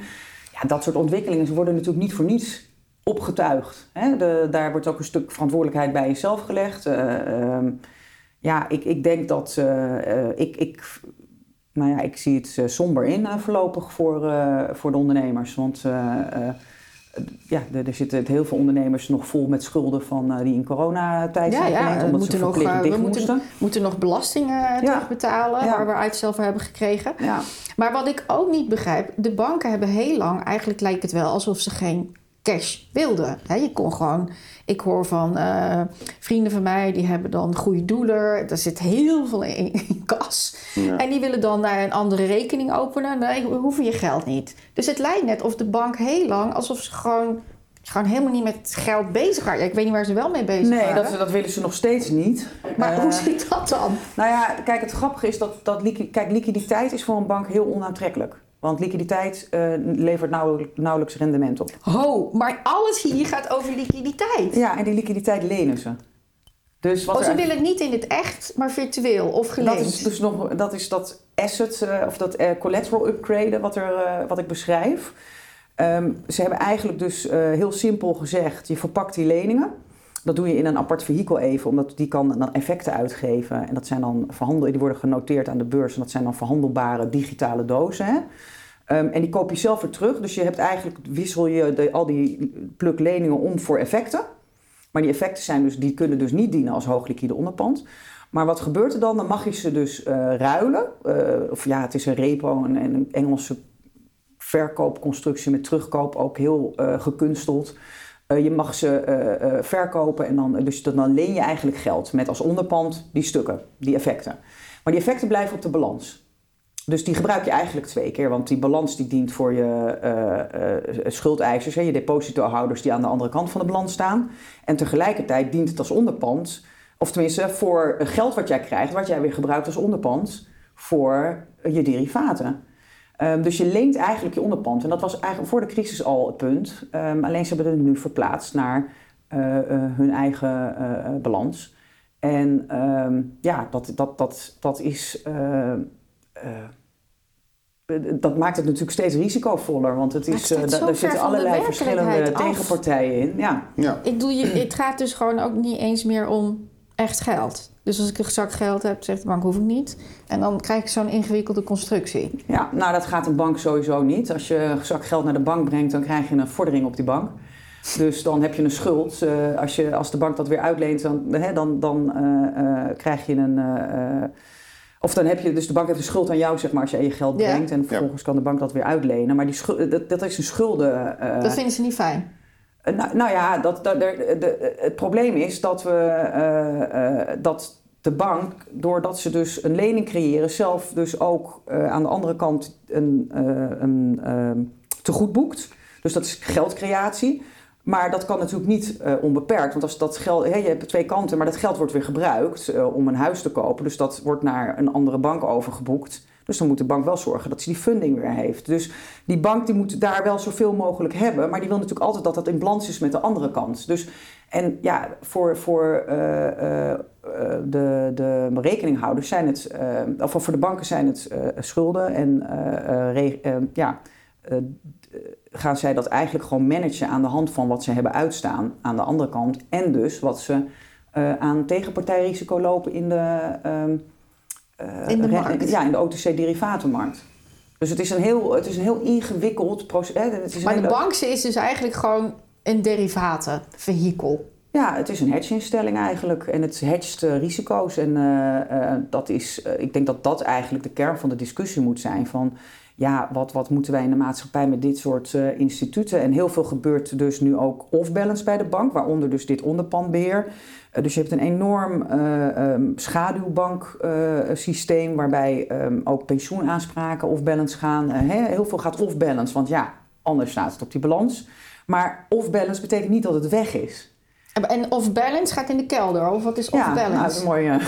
Ja, dat soort ontwikkelingen worden natuurlijk niet voor niets opgetuigd. Hè? De, daar wordt ook een stuk verantwoordelijkheid bij jezelf gelegd. Eh, ehm, ja, ik, ik denk dat eh, eh, ik, ik, nou ja, ik zie het somber in voorlopig voor, voor de ondernemers. Want ja, er, zitten heel veel ondernemers nog vol met schulden van, die in coronatijd Ja, zijn ja, omdat moeten ze nog, we moeten- moesten. moeten nog belastingen terugbetalen, Ja. waar we uitstel voor hebben gekregen. Ja. Maar wat ik ook niet begrijp, de banken hebben heel lang, eigenlijk lijkt het wel alsof ze geen cash wilden. Hè, je kon gewoon, ik hoor van eh, vrienden van mij, die hebben dan goede doelen, daar zit heel veel in, in kas. Ja. En die willen dan naar een andere rekening openen. Nee, we hoeven je geld niet. Dus het lijkt net of de bank heel lang, alsof ze gewoon, gewoon helemaal niet met geld bezig waren. Ik weet niet waar ze wel mee bezig Nee, waren. dat, dat willen ze nog steeds niet. Maar Eh, hoe zit dat dan? Nou ja, kijk, het grappige is dat, dat kijk, liquiditeit is voor een bank heel onaantrekkelijk. Want liquiditeit eh, levert nauwelijks, nauwelijks rendement op. Ho, maar alles hier gaat over liquiditeit. Ja, en die liquiditeit lenen ze. Dus wat Oh, ze willen het niet in het echt, maar virtueel of geleend. dat is dus nog dat, is dat asset eh, of dat eh, collateral upgraden wat, er, wat ik beschrijf. Ehm, ze hebben eigenlijk dus heel simpel gezegd: je verpakt die leningen. Dat doe je in een apart vehikel even, omdat die kan dan effecten uitgeven. En dat zijn dan verhandel, die worden genoteerd aan de beurs. En dat zijn dan verhandelbare digitale dozen. Hè? Ehm, en die koop je zelf weer terug. Dus je hebt eigenlijk, wissel je al die pluk leningen om voor effecten. Maar die effecten zijn dus, die kunnen dus niet dienen als hoogliquide onderpand. Maar wat gebeurt er dan? Dan mag je ze dus eh, ruilen. Eh, of ja, het is een repo, een, een Engelse verkoopconstructie met terugkoop, ook heel eh, gekunsteld. Eh, je mag ze eh, eh, verkopen en dan, dus dan leen je eigenlijk geld met als onderpand die stukken, die effecten. Maar die effecten blijven op de balans. Dus die gebruik je eigenlijk twee keer, want die balans die dient voor je schuldeisers, hè, je depositohouders die aan de andere kant van de balans staan. En tegelijkertijd dient het als onderpand Of tenminste, voor geld wat jij krijgt, wat jij weer gebruikt als onderpand voor je derivaten. Um, dus je leent eigenlijk je onderpand. En dat was eigenlijk voor de crisis al het punt. Um, alleen ze hebben het nu verplaatst naar uh, uh, hun eigen uh, balans. En um, ja, dat, dat, dat, dat is dat maakt het natuurlijk steeds risicovoller, want het is, uh, er zitten allerlei verschillende af. tegenpartijen in. Ja. ja. Ik bedoel, je, het gaat dus gewoon ook niet eens meer om echt geld. Dus als ik een zak geld heb, zegt de bank hoef ik niet. En dan krijg ik zo'n ingewikkelde constructie. Ja, nou dat gaat een bank sowieso niet. Als je een zak geld naar de bank brengt, dan krijg je een vordering op die bank. Dus dan heb je een schuld. Uh, als, je, als de bank dat weer uitleent, dan, hè, dan, dan uh, krijg je een of dan heb je, dus de bank heeft een schuld aan jou, zeg maar, als je je geld brengt. En vervolgens kan de bank dat weer uitlenen. Maar die schuld, dat, dat is een schulden. Uh, dat vinden ze niet fijn. Nou, nou, ja, dat, dat, de, de, het probleem is dat, we, uh, dat de bank, doordat ze dus een lening creëren, zelf dus ook aan de andere kant een, een tegoed boekt. Dus dat is geldcreatie. Maar dat kan natuurlijk niet uh, onbeperkt. Want als dat geld, je hebt twee kanten, maar dat geld wordt weer gebruikt uh, om een huis te kopen. Dus dat wordt naar een andere bank overgeboekt. Dus dan moet de bank wel zorgen dat ze die funding weer heeft. Dus die bank die moet daar wel zoveel mogelijk hebben. Maar die wil natuurlijk altijd dat dat in balans is met de andere kant. Dus, en ja, voor, voor uh, de rekeninghouders zijn het, of voor de banken zijn het schulden en ja gaan zij dat eigenlijk gewoon managen aan de hand van wat ze hebben uitstaan aan de andere kant. En dus wat ze aan tegenpartijrisico lopen in de, uh, in de, markt. Ja, in de OTC-derivatenmarkt. Dus het is een heel, het is een heel ingewikkeld proces. Maar de bank is dus eigenlijk gewoon een derivatenvehikel. Ja, het is een hedge-instelling eigenlijk en het hedgt uh, risico's. En uh, dat is, ik denk dat dat eigenlijk de kern van de discussie moet zijn. Van ja, wat, wat moeten wij in de maatschappij met dit soort instituten? En heel veel gebeurt dus nu ook off-balance bij de bank, waaronder dus dit onderpandbeheer. Dus je hebt een enorm um, schaduwbanksysteem waarbij um, ook pensioenaanspraken off-balance gaan. heel veel gaat off-balance, want ja, anders staat het op die balans. Maar off-balance betekent niet dat het weg is. En off-balance gaat in de kelder, of wat is off-balance? Ja, nou, dat is een mooie...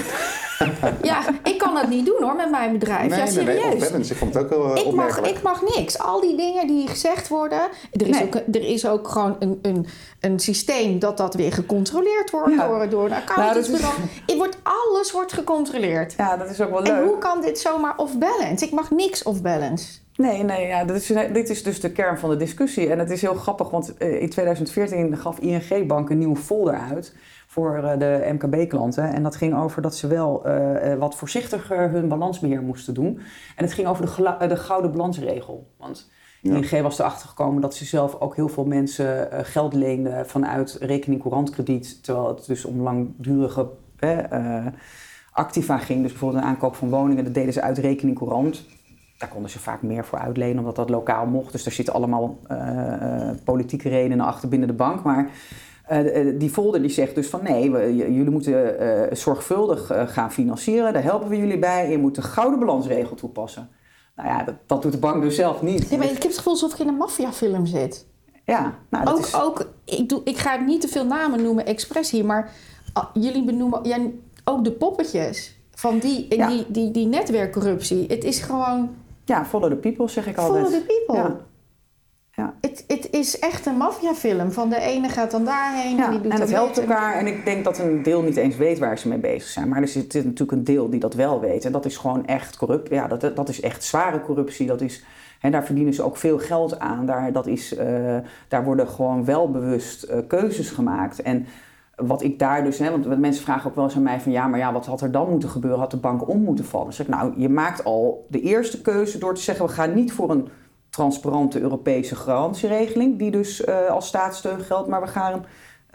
*laughs* ja, ik kan dat niet doen hoor met mijn bedrijf. Nee, ja, serieus. Nee, nee, ik vond het ook heel ik mag, ik mag niks. Al die dingen die gezegd worden. Er is, ook, er is ook gewoon een, een, een systeem dat dat weer gecontroleerd wordt ja. door, door de accountantsbureau. Nou, wordt, alles wordt gecontroleerd. Ja, dat is ook wel leuk. En hoe kan dit zomaar off-balance? Ik mag niks off-balance. Nee, nee ja, dit, is, dit is dus de kern van de discussie. En het is heel grappig, want eh, in 2014 gaf ING Bank een nieuwe folder uit voor eh, de MKB-klanten. En dat ging over dat ze wel uh, wat voorzichtiger hun balansbeheer moesten doen. En het ging over de, de gouden balansregel. Want ja. ING was erachter gekomen dat ze zelf ook heel veel mensen geld leenden vanuit rekening courantkrediet. Terwijl het dus om langdurige activa ging. Dus bijvoorbeeld een aankoop van woningen, dat deden ze uit rekening courant. Daar konden ze vaak meer voor uitlenen, omdat dat lokaal mocht. Dus daar zitten allemaal politieke redenen achter binnen de bank. Maar uh, die folder die zegt dus van nee, we, jullie moeten uh, zorgvuldig gaan financieren. Daar helpen we jullie bij. Je moet de gouden balansregel toepassen. Nou ja, dat, dat doet de bank dus zelf niet. Nee, maar ik heb het gevoel alsof ik in een maffiafilm zit. Ja, nou, dat ook, is... ook ik, doe, ik ga niet te veel namen noemen, expres hier, maar uh, jullie benoemen ja, ook de poppetjes van die, ja. die, die, die netwerkcorruptie. Het is gewoon. Ja, follow the people zeg ik altijd. Follow the people. Ja. Ja. Het, het is echt een maffiafilm. Van de ene gaat dan daarheen. Ja, en die doet en het helpt elkaar. En ik denk dat een deel niet eens weet waar ze mee bezig zijn. Maar er zit natuurlijk een deel die dat wel weet. En dat is gewoon echt corrupt. Ja, dat, dat is echt zware corruptie. Dat is, hè, daar verdienen ze ook veel geld aan. Daar, dat is, uh, daar worden gewoon wel bewust uh, keuzes gemaakt. En wat ik daar dus, hè, want mensen vragen ook wel eens aan mij van ja, maar ja, wat had er dan moeten gebeuren? Had de bank om moeten vallen? Dan zeg ik, nou, je maakt al de eerste keuze door te zeggen, we gaan niet voor een transparante Europese garantieregeling, die dus uh, als staatssteun geldt, maar we gaan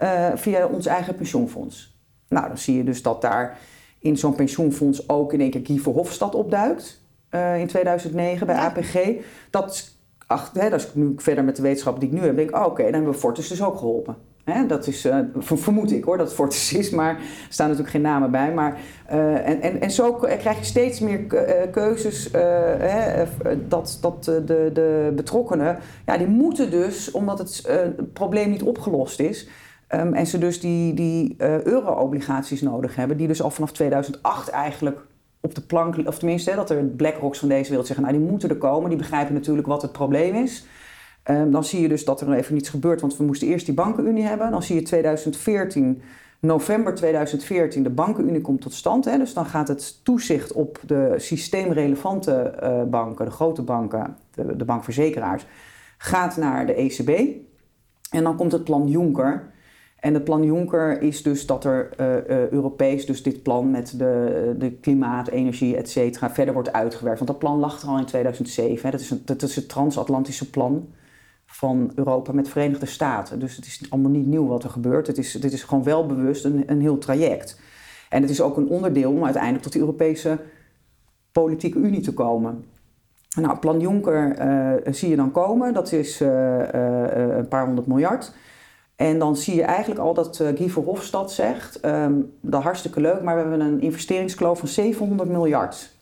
uh, via ons eigen pensioenfonds. Nou, dan zie je dus dat daar in zo'n pensioenfonds ook in één keer Guy Verhofstadt opduikt uh, in 2009 bij ja. APG. Dat, ach, hè, dat is nu verder met de wetenschap die ik nu heb, denk ik, oh, oké, okay, dan hebben we Fortis dus ook geholpen. Hè, dat is, uh, vermoed ik hoor, dat het Fortis is, maar er staan natuurlijk geen namen bij. Maar, uh, en, en, en zo krijg je steeds meer keuzes hè, dat, dat de, de betrokkenen, ja, die moeten dus, omdat het, probleem niet opgelost is, Ehm, en ze dus die, die euro-obligaties nodig hebben, die dus al vanaf 2008 eigenlijk op de plank, of tenminste, dat er BlackRocks van deze wereld zeggen, nou die moeten er komen, die begrijpen natuurlijk wat het probleem is. Um, dan zie je dus dat er even niets gebeurt, want we moesten eerst die bankenunie hebben. Dan zie je 2014, november 2014, de bankenunie komt tot stand. Hè, dus dan gaat het toezicht op de systeemrelevante uh, banken, de grote banken, de, bankverzekeraars, gaat naar de ECB. En dan komt het plan Juncker. En het plan Juncker is dus dat er uh, uh, Europees dus dit plan met de, de klimaat, energie, et cetera, verder wordt uitgewerkt. Want dat plan lag er al in 2007. Hè. Dat, is een, dat is het transatlantische plan van Europa met Verenigde Staten. Dus het is allemaal niet nieuw wat er gebeurt. Het is, dit is gewoon wel bewust een, een heel traject. En het is ook een onderdeel om uiteindelijk tot de Europese politieke unie te komen. Nou, plan Juncker uh, zie je dan komen. Dat is uh, uh, een paar honderd miljard. En dan zie je eigenlijk al dat Guy Verhofstadt zegt... Um, dat hartstikke leuk, maar we hebben een investeringskloof van 700 miljard.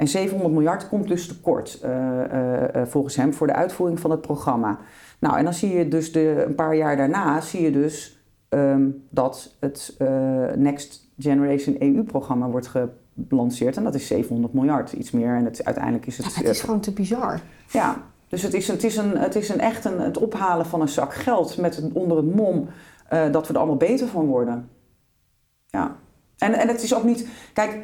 En 700 miljard komt dus tekort, volgens hem, voor de uitvoering van het programma. Nou, en dan zie je dus de, een paar jaar daarna... zie je dus um, dat het Next Generation EU-programma wordt gelanceerd. En dat is 700 miljard, iets meer. En het, uiteindelijk is het... Ja, het is gewoon te bizar. Ja, dus het is, het is, een, het is een echt een, het ophalen van een zak geld met onder het mom dat we er allemaal beter van worden. Ja. En, en het is ook niet... Kijk,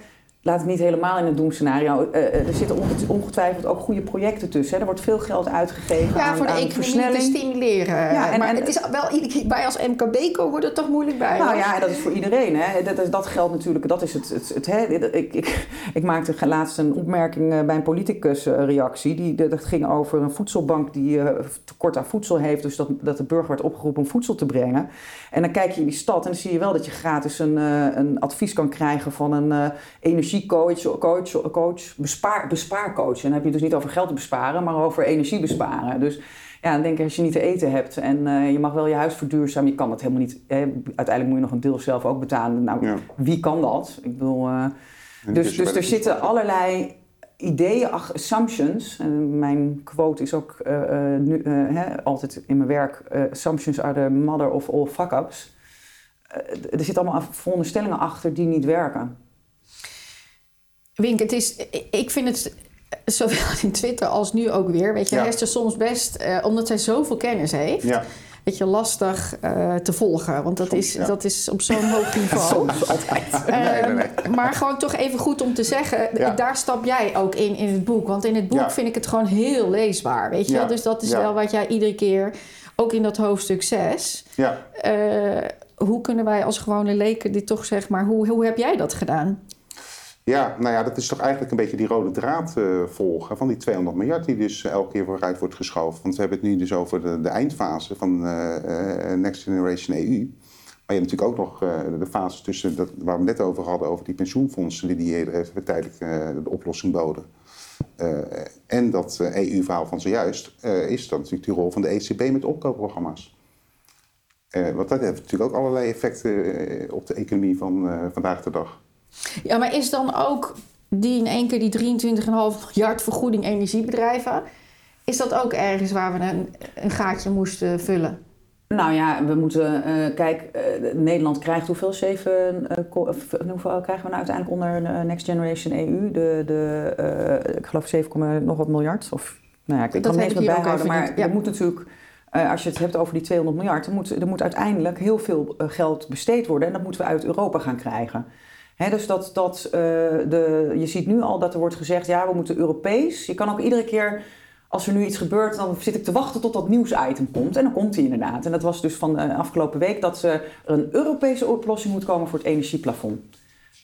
laat het niet helemaal in het doemscenario. Uh, er zitten ongetwijfeld ook goede projecten tussen. Hè. Er wordt veel geld uitgegeven ja, aan, voor de aan economie versnelling. te stimuleren. Ja, en, maar en, het is wel iedere keer, wij als MKB wordt er toch moeilijk bij. Nou ja, en dat is voor iedereen. Hè. Dat, dat geldt natuurlijk, dat is het. het, het hè. Ik, ik, ik maakte laatst een opmerking bij een politicusreactie. Die, dat ging over een voedselbank die uh, tekort aan voedsel heeft. Dus dat, dat de burger werd opgeroepen om voedsel te brengen. En dan kijk je in die stad en dan zie je wel dat je gratis een, uh, een advies kan krijgen van een uh, energiecoach. Coach, coach, bespaar, bespaarcoach. En dan heb je het dus niet over geld besparen, maar over energie besparen. Dus ja, dan denk ik, als je niet te eten hebt en uh, je mag wel je huis verduurzamen, je kan dat helemaal niet. Hè, uiteindelijk moet je nog een deel zelf ook betalen. Nou, ja. wie kan dat? Ik bedoel, uh, dus, dus er zitten allerlei ideeën, assumptions. En mijn quote is ook uh, nu, hè, altijd in mijn werk: assumptions are the mother of all fuck-ups. er zitten allemaal veronderstellingen achter die niet werken. Wink, het is, ik vind het *laughs* zowel in Twitter als nu ook weer. Weet je, ja. Hester soms best, uh, omdat zij zoveel kennis heeft. Ja. Weet je, lastig uh, te volgen. Want dat, Soms, is, ja. dat is op zo'n hoog *laughs* niveau. Soms altijd. *laughs* Nee, nee, nee. Maar gewoon toch even goed om te zeggen, Ja. daar stap jij ook in in het boek. Want in het boek vind ik het gewoon heel leesbaar. Weet je? Dus dat is wel wat jij iedere keer, ook in dat hoofdstuk 6. Ja. eh, hoe kunnen wij als gewone leken dit toch zeg maar, hoe, hoe heb jij dat gedaan? Ja, nou ja, dat is toch eigenlijk een beetje die rode draad eh, volgen van die 200 miljard die dus eh, elke keer vooruit wordt geschoven. Want we hebben het nu dus over de, eindfase van eh, Next Generation EU. Maar je hebt natuurlijk ook nog de fase tussen, dat, waar we net over hadden, over die pensioenfondsen die, die even tijdelijk de oplossing boden. En dat EU-verhaal van zojuist, is dan natuurlijk die rol van de ECB met opkoopprogramma's. Want dat heeft natuurlijk ook allerlei effecten op de economie van vandaag de dag. Ja, maar is dan ook die in één keer die 23,5 miljard vergoeding energiebedrijven... is dat ook ergens waar we een, een gaatje moesten vullen? Nou ja, we moeten, uh, kijk, uh, Nederland krijgt hoeveel? Zeven, uh, hoeveel krijgen we nou uiteindelijk onder Next Generation EU? De, de, ik geloof 7, nog wat miljard. Of, nou ja, ik Dat kan het niet eens meer bijhouden. Maar ja. er moet natuurlijk, als je het hebt over die 200 miljard, er moet, er moet uiteindelijk heel veel geld besteed worden. En dat moeten we uit Europa gaan krijgen. Dus dat, dat, uh, de, je ziet nu al dat er wordt gezegd, ja, we moeten Europees. Je kan ook iedere keer, als er nu iets gebeurt, dan zit ik te wachten tot dat nieuwsitem komt. En dan komt die inderdaad. En dat was dus van de afgelopen week dat er een Europese oplossing moet komen voor het energieplafond.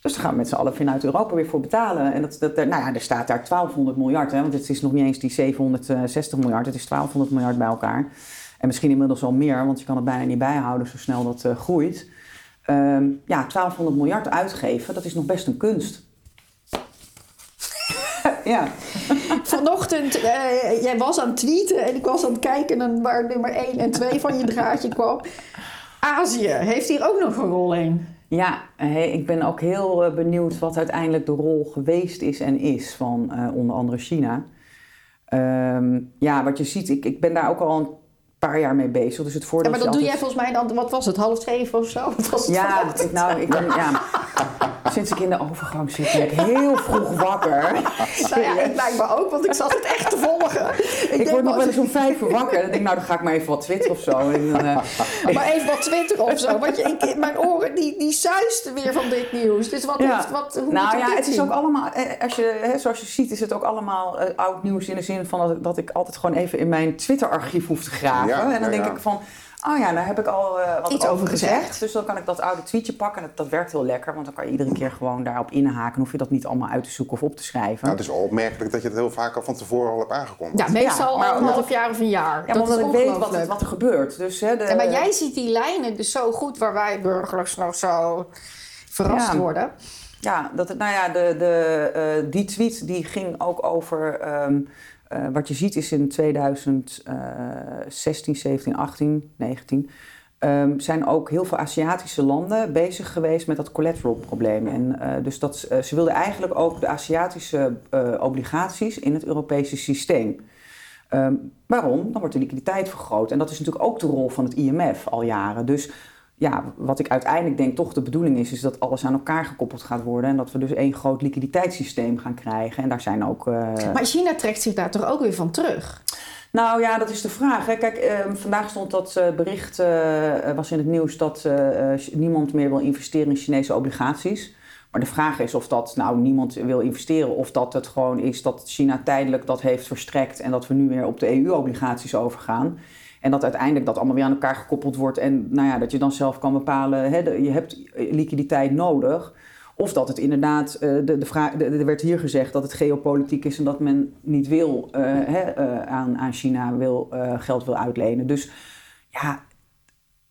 Dus daar gaan we met z'n allen vanuit Europa weer voor betalen. En dat, dat, nou ja, er staat daar 1200 miljard, hè, want het is nog niet eens die 760 miljard, het is 1200 miljard bij elkaar. En misschien inmiddels wel meer, want je kan het bijna niet bijhouden zo snel dat uh, groeit. Um, ja, 1200 miljard uitgeven, dat is nog best een kunst. *laughs* ja. Vanochtend, uh, jij was aan het tweeten en ik was aan het kijken en waar nummer 1 en 2 van je draadje kwam. Azië, heeft hier ook nog een rol in? Ja, hey, ik ben ook heel uh, benieuwd wat uiteindelijk de rol geweest is en is van uh, onder andere China. Um, ja, wat je ziet, ik, ik ben daar ook al paar jaar mee bezig. Dus het Ja, voordeel maar is dat doe jij volgens mij dan, wat was het, half zeven of zo? *laughs* Wat was het Ja, ik- nou, ik ben, ja, sinds ik in de overgang zit, ben ik heel vroeg wakker. Nou ja, ik lijkt me ook, want ik zat het echt te volgen. Ik, word nog wel- eens om vijf uur wakker. Dan denk ik, nou, dan ga ik maar even wat twitteren of zo. En dan, eh, Maar even wat twitteren of zo. Want je, ik, mijn oren die, die zuisten weer van dit nieuws. Dus wat, Ja. wat, hoe nou ja, het is ook allemaal, eh, als je, hè, zoals je ziet, is het ook allemaal eh, oud nieuws in de zin van dat, dat ik altijd gewoon even in mijn Twitter-archief hoef te graven. Ja, en dan ja, denk ja. ik van, oh ja, daar heb ik al eh, wat Iets over gezegd. Dus dan kan ik dat oude tweetje pakken en dat, dat werkt heel lekker, want dan kan je iedere keer gewoon daarop inhaken. Dan hoef je dat niet allemaal uit te zoeken of op te schrijven. Nou, het is wel opmerkelijk dat je het heel vaak al van tevoren al hebt aangekondigd. Ja, meestal Ja, al een omdat- half jaar of een jaar. ja, dat omdat ik weet wat, wat er gebeurt. Dus, hè, de, Ja, maar jij ziet die lijnen dus zo goed waar wij burgers nog zo verrast Ja. worden. Ja, dat, het- nou ja, de, de, eh, die tweet die ging ook over. ehm, eh, wat je ziet is in 2016, 17, 18, 19. ehm, zijn ook heel veel Aziatische landen bezig geweest met dat collateral probleem. En, eh, dus dat, eh, ze wilden eigenlijk ook de Aziatische obligaties in het Europese systeem. Ehm, waarom? Dan wordt de liquiditeit vergroot. En dat is natuurlijk ook de rol van het IMF al jaren. Dus ja, wat ik uiteindelijk denk toch de bedoeling is, is dat alles aan elkaar gekoppeld gaat worden. En dat we dus één groot liquiditeitssysteem gaan krijgen. En daar zijn ook. eh, Maar China trekt zich daar toch ook weer van terug? nou ja, dat is de vraag. Hè. Kijk, ehm, vandaag stond dat eh, bericht, eh, was in het nieuws dat niemand meer wil investeren in Chinese obligaties. Maar de vraag is of dat nou niemand wil investeren of dat het gewoon is dat China tijdelijk dat heeft verstrekt en dat we nu weer op de EU-obligaties overgaan. En dat uiteindelijk dat allemaal weer aan elkaar gekoppeld wordt en nou ja, dat je dan zelf kan bepalen, hè, je hebt liquiditeit nodig. Of dat het inderdaad, eh, de, de vraag, er werd hier gezegd dat het geopolitiek is en dat men niet wil eh, eh, aan, aan China wil, geld wil uitlenen. Dus ja,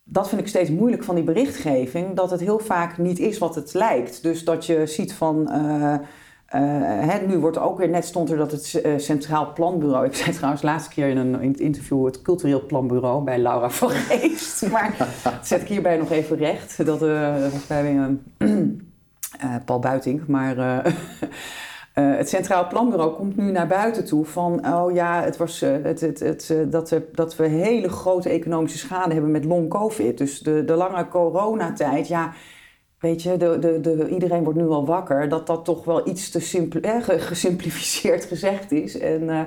dat vind ik steeds moeilijk van die berichtgeving, dat het heel vaak niet is wat het lijkt. Dus dat je ziet van. Eh, eh, hè, nu wordt ook weer, net stond er dat het eh, Centraal Planbureau. *laughs* Ik zei trouwens laatste keer in een in het interview het Cultureel Planbureau bij Laura *laughs* van Geest. Maar dat zet ik hierbij nog even recht. Dat eh, dat was bij eh, *clears throat* eh, Paul Buiting. Maar eh, *laughs* eh, het Centraal Planbureau komt nu naar buiten toe van, oh ja, het was, eh, het, het, het, eh, dat, dat we hele grote economische schade hebben met long covid. Dus de, de lange coronatijd, ja, weet je, de, de, de, iedereen wordt nu al wakker, dat dat toch wel iets te simpel, eh, ge- gesimplificeerd *laughs* gezegd is. En eh,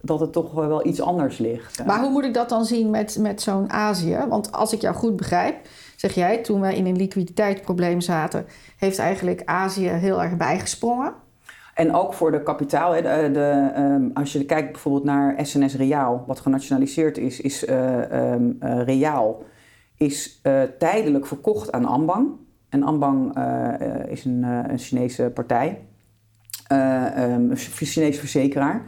dat het toch wel iets anders ligt. Maar hoe moet ik dat dan zien met, met zo'n Azië? Want als ik jou goed begrijp, zeg jij, toen wij in een liquiditeitsprobleem zaten, heeft eigenlijk Azië heel erg bijgesprongen. En ook voor de kapitaal. De, de, ehm, als je kijkt bijvoorbeeld naar SNS Reaal, wat genationaliseerd is, is eh ehm, eh, Reaal is eh, tijdelijk verkocht aan Ambang. En Ambang eh, eh, is een, eh, een Chinese partij, eh, ehm, een Chinese verzekeraar.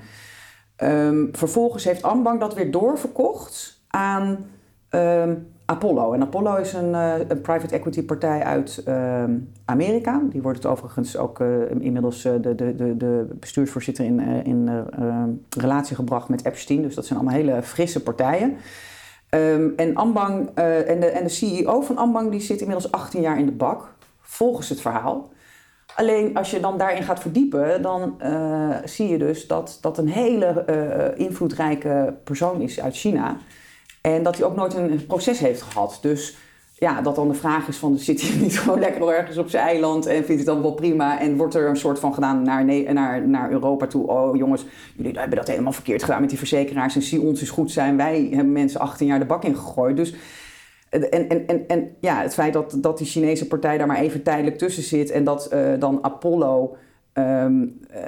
Ehm, vervolgens heeft Ambang dat weer doorverkocht aan ehm, Apollo. En Apollo is een, een private equity partij uit Amerika. Die wordt het overigens ook inmiddels de, de, de, bestuursvoorzitter in, in relatie gebracht met Epstein. Dus dat zijn allemaal hele frisse partijen. Ehm, en, Ambang, eh, en, de, en de CEO van Ambang die zit inmiddels 18 jaar in de bak, volgens het verhaal. Alleen als je dan daarin gaat verdiepen, dan eh, zie je dus dat dat een hele eh, invloedrijke persoon is uit China. En dat hij ook nooit een proces heeft gehad. Dus ja, dat dan de vraag is van, zit hij *laughs* niet gewoon lekker ergens op zijn eiland en vindt het dan wel prima? En wordt er een soort van gedaan naar, naar, naar Europa toe, oh jongens, jullie hebben dat helemaal verkeerd gedaan met die verzekeraars en zie ons is goed zijn. Wij hebben mensen 18 jaar de bak in gegooid. Dus en, en, en, en ja, het feit dat, dat die Chinese partij daar maar even tijdelijk tussen zit en dat eh, dan Apollo ehm, eh,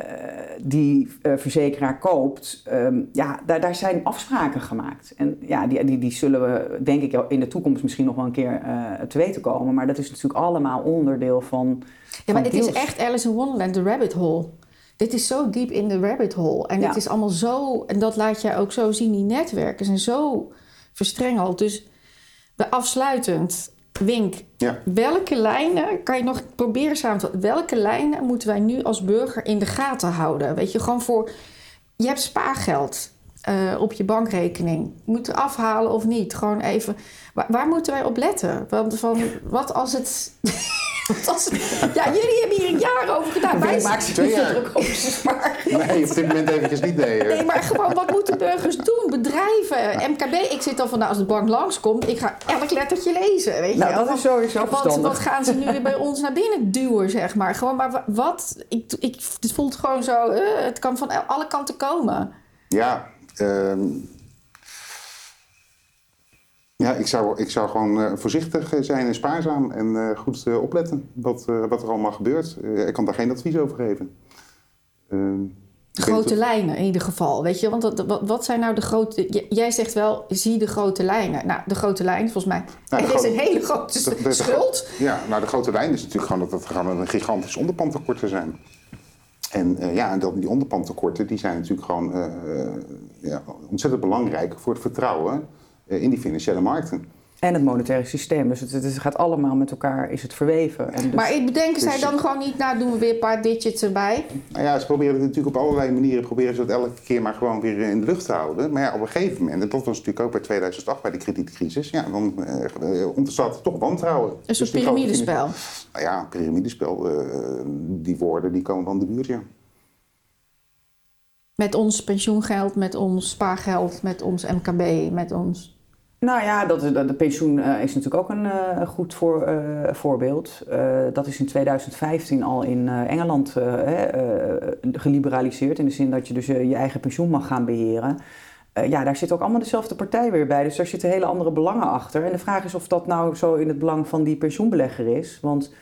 die eh, verzekeraar koopt, ehm, ja, daar, daar zijn afspraken gemaakt. En ja, die, die, die zullen we, denk ik, in de toekomst misschien nog wel een keer eh, te weten komen. Maar dat is natuurlijk allemaal onderdeel van. Ja, maar dit is echt Alice in Wonderland, de rabbit hole. Dit is zo diep in de rabbit hole. En Ja. het is allemaal zo, en dat laat jij ook zo zien, die netwerken zijn zo verstrengeld. Dus afsluitend, Wink, Ja. welke lijnen, kan je nog proberen samen te welke lijnen moeten wij nu als burger in de gaten houden? Weet je, gewoon voor, je hebt spaargeld eh, op je bankrekening. Moet afhalen of niet? Gewoon even, waar, waar moeten wij op letten? Want van, wat als het... *laughs* ja, jullie hebben hier een jaar over gedaan. Wij, maken niet jaar. druk over spaargeld. Nee, op dit moment eventjes niet. Nee. Nee, maar gewoon, wat moeten burgers doen? Bedrijven MKB. Ik zit al van, nou, als de bank langskomt, ik ga elk lettertje lezen. Weet Nou, je wel. dat is sowieso wat, verstandig. wat gaan ze nu weer bij ons naar binnen duwen, zeg maar. Gewoon, maar wa- wat? Ik, ik, het voelt gewoon zo, eh, het kan van alle kanten komen. Ja, ehm, ja ik, zou, ik zou gewoon eh, voorzichtig eh, zijn en spaarzaam en eh, goed opletten wat, wat er allemaal gebeurt. Ik kan daar geen advies over geven. Ehm, De weet grote lijnen in ieder geval, weet je. Want dat, wat, wat zijn nou de grote... Jij zegt wel, zie de grote lijnen. Nou, de grote lijn, volgens mij, Nou, er is een hele grote de- de- de- schuld. Ja, nou de grote lijn is natuurlijk gewoon dat er gewoon een gigantisch onderpandtekorten zijn. En eh, ja, en dat, die onderpandtekorten die zijn natuurlijk gewoon ja, ontzettend belangrijk voor het vertrouwen in die financiële markten. En het monetaire systeem. Dus het, het gaat allemaal met elkaar, is het verweven. En dus, Maar ik bedenken zij Dus- dan gewoon niet, nou doen we weer een paar digits erbij. Nou ja, ze proberen het natuurlijk op allerlei manieren proberen ze dat elke keer maar gewoon weer in de lucht te houden. Maar ja, op een gegeven moment, en dat was natuurlijk ook bij 2008 bij de kredietcrisis, ja, dan eh, eh, ontstaat er toch wantrouwen. Een soort Dus piramidespel. Nou ja, piramidespel, eh, die woorden die komen van de buurt, ja. Met ons pensioengeld, met ons spaargeld, met ons MKB, met ons... Nou ja, dat, de, pensioen eh, is natuurlijk ook een eh, goed voor, eh, voorbeeld. Dat is in 2015 al in Engeland geliberaliseerd. In de zin dat je dus je eigen pensioen mag gaan beheren. Eh, ja, daar zit ook allemaal dezelfde partij weer bij. Dus daar zitten hele andere belangen achter. En de vraag is of dat nou zo in het belang van die pensioenbelegger is. Want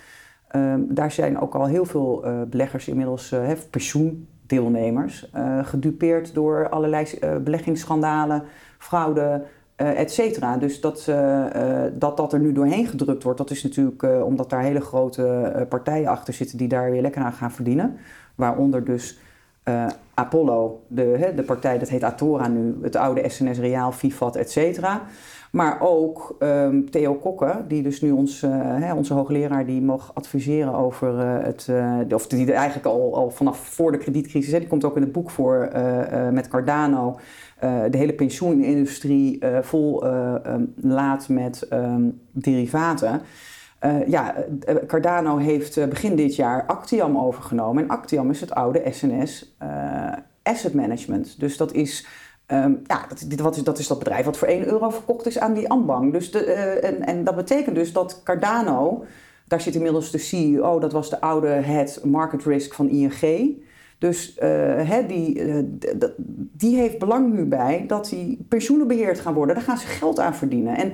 ehm, daar zijn ook al heel veel beleggers inmiddels, pensioendeelnemers, gedupeerd door allerlei beleggingsschandalen, fraude, cetera. Dus dat, eh, eh, dat dat er nu doorheen gedrukt wordt, dat is natuurlijk omdat daar hele grote partijen achter zitten die daar weer lekker aan gaan verdienen. Waaronder dus Apollo, de, hè, de partij, dat heet Atora nu, het oude SNS Reaal, Vivat, et cetera. Maar ook ehm, Theo Kokke, die dus nu ons, eh, hè, onze hoogleraar, die mag adviseren over eh, het, eh, of die eigenlijk al, al vanaf voor de kredietcrisis, hè, die komt ook in het boek voor met Cardano, de hele pensioenindustrie vol ehm, laat met ehm, derivaten. Ja, Cardano heeft begin dit jaar Actiam overgenomen. En Actiam is het oude SNS Asset Management. Dus dat is, ehm, ja, dat, wat is, dat is dat bedrijf wat voor 1 euro verkocht is aan die Ambank. Dus de, eh, en, en dat betekent dus dat Cardano, daar zit inmiddels de CEO, dat was de oude head market risk van ING. Dus eh, die, eh, die heeft belang nu bij dat die pensioenen beheerd gaan worden. Daar gaan ze geld aan verdienen. En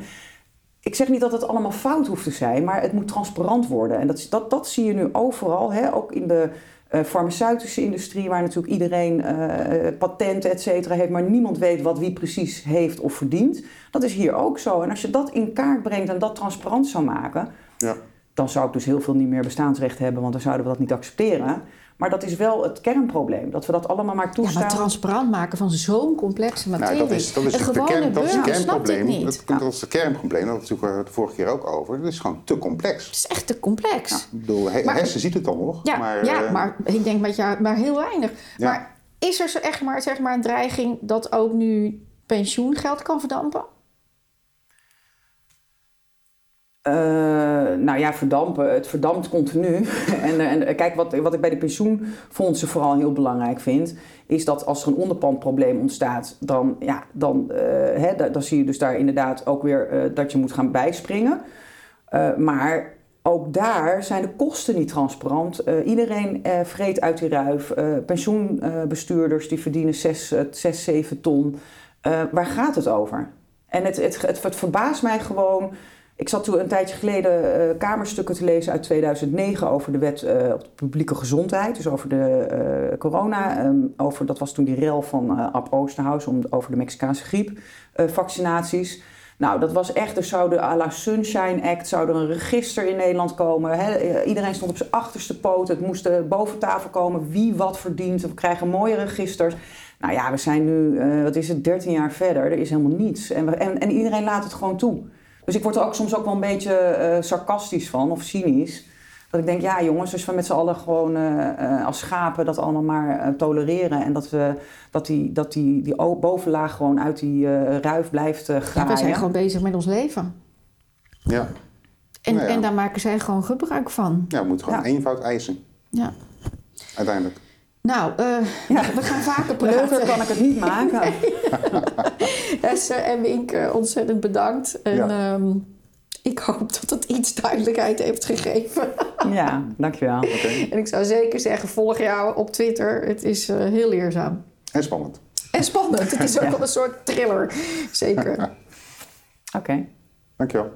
ik zeg niet dat het allemaal fout hoeft te zijn, maar het moet transparant worden. En dat, dat, dat zie je nu overal, hè? ook in de eh, farmaceutische industrie, waar natuurlijk iedereen eh, patenten, et cetera, heeft, maar niemand weet wat wie precies heeft of verdient. Dat is hier ook zo. En als je dat in kaart brengt en dat transparant zou maken, Ja. dan zou ik dus heel veel niet meer bestaansrecht hebben, want dan zouden we dat niet accepteren. Maar dat is wel het kernprobleem, dat we dat allemaal maar Ja, toestaan. maar transparant maken van zo'n complexe materie. Nou, dat is, dat is een de gewone kern, dat is het het kernprobleem. niet. Dat, dat is het kernprobleem. Dat natuurlijk we het de vorige keer ook over. Het is gewoon te complex. Het is echt te complex. Ja, ik bedoel, he, Maar- hersen ziet het dan nog. Ja, maar, ja eh, maar ik denk met jou, maar heel weinig. Ja. Maar is er zo echt maar, zeg maar een dreiging dat ook nu pensioengeld kan verdampen? Eh, nou ja, verdampen. Het verdampt continu. *laughs* en, eh, en kijk, wat, wat ik bij de pensioenfondsen vooral heel belangrijk vind, is dat als er een onderpandprobleem ontstaat, dan, ja, dan, eh, dan zie je dus daar inderdaad ook weer eh, dat je moet gaan bijspringen. Eh, maar ook daar zijn de kosten niet transparant. Eh, iedereen eh, vreet uit die ruif. Eh, pensioenbestuurders die verdienen 6, 6 7 ton. Eh, waar gaat het over? En het, het, het verbaast mij gewoon. Ik zat toen een tijdje geleden eh, kamerstukken te lezen uit 2009 over de wet eh, op de publieke gezondheid. Dus over de eh, corona. ehm, over, dat was toen die rel van Ab Oosterhuis om, over de Mexicaanse griepvaccinaties. nou, dat was echt, er zou de à la Sunshine Act, zou er een register in Nederland komen. Iedereen stond op zijn achterste poot. Het moest boven tafel komen wie wat verdient. We krijgen mooie registers. Nou ja, we zijn nu, wat is het, 13 jaar verder. Er is helemaal niets. En, en iedereen laat het gewoon toe. Dus ik word er ook soms ook wel een beetje eh, sarcastisch van, of cynisch. Dat ik denk, ja jongens, als we met z'n allen gewoon eh, eh, als schapen dat allemaal maar tolereren. En dat, we, dat die, dat die, die bovenlaag gewoon uit die eh, ruif blijft eh Ja, graaien. we zijn gewoon bezig met ons leven. ja. En, Nou ja. en daar maken zij gewoon gebruik van. ja, we moeten gewoon Ja. eenvoud eisen, Ja. uiteindelijk. Nou, eh, we gaan vaker Leuker praten. kan ik het niet maken. *laughs* Esther en Wink, ontzettend bedankt. En Ja. ehm, ik hoop dat het iets duidelijkheid heeft gegeven. *laughs* Ja, dankjewel. Oké. En ik zou zeker zeggen, volg jou op Twitter. Het is eh, heel leerzaam. En spannend. En spannend. Het is ook Ja. wel een soort thriller. Zeker. Oké. Dankjewel.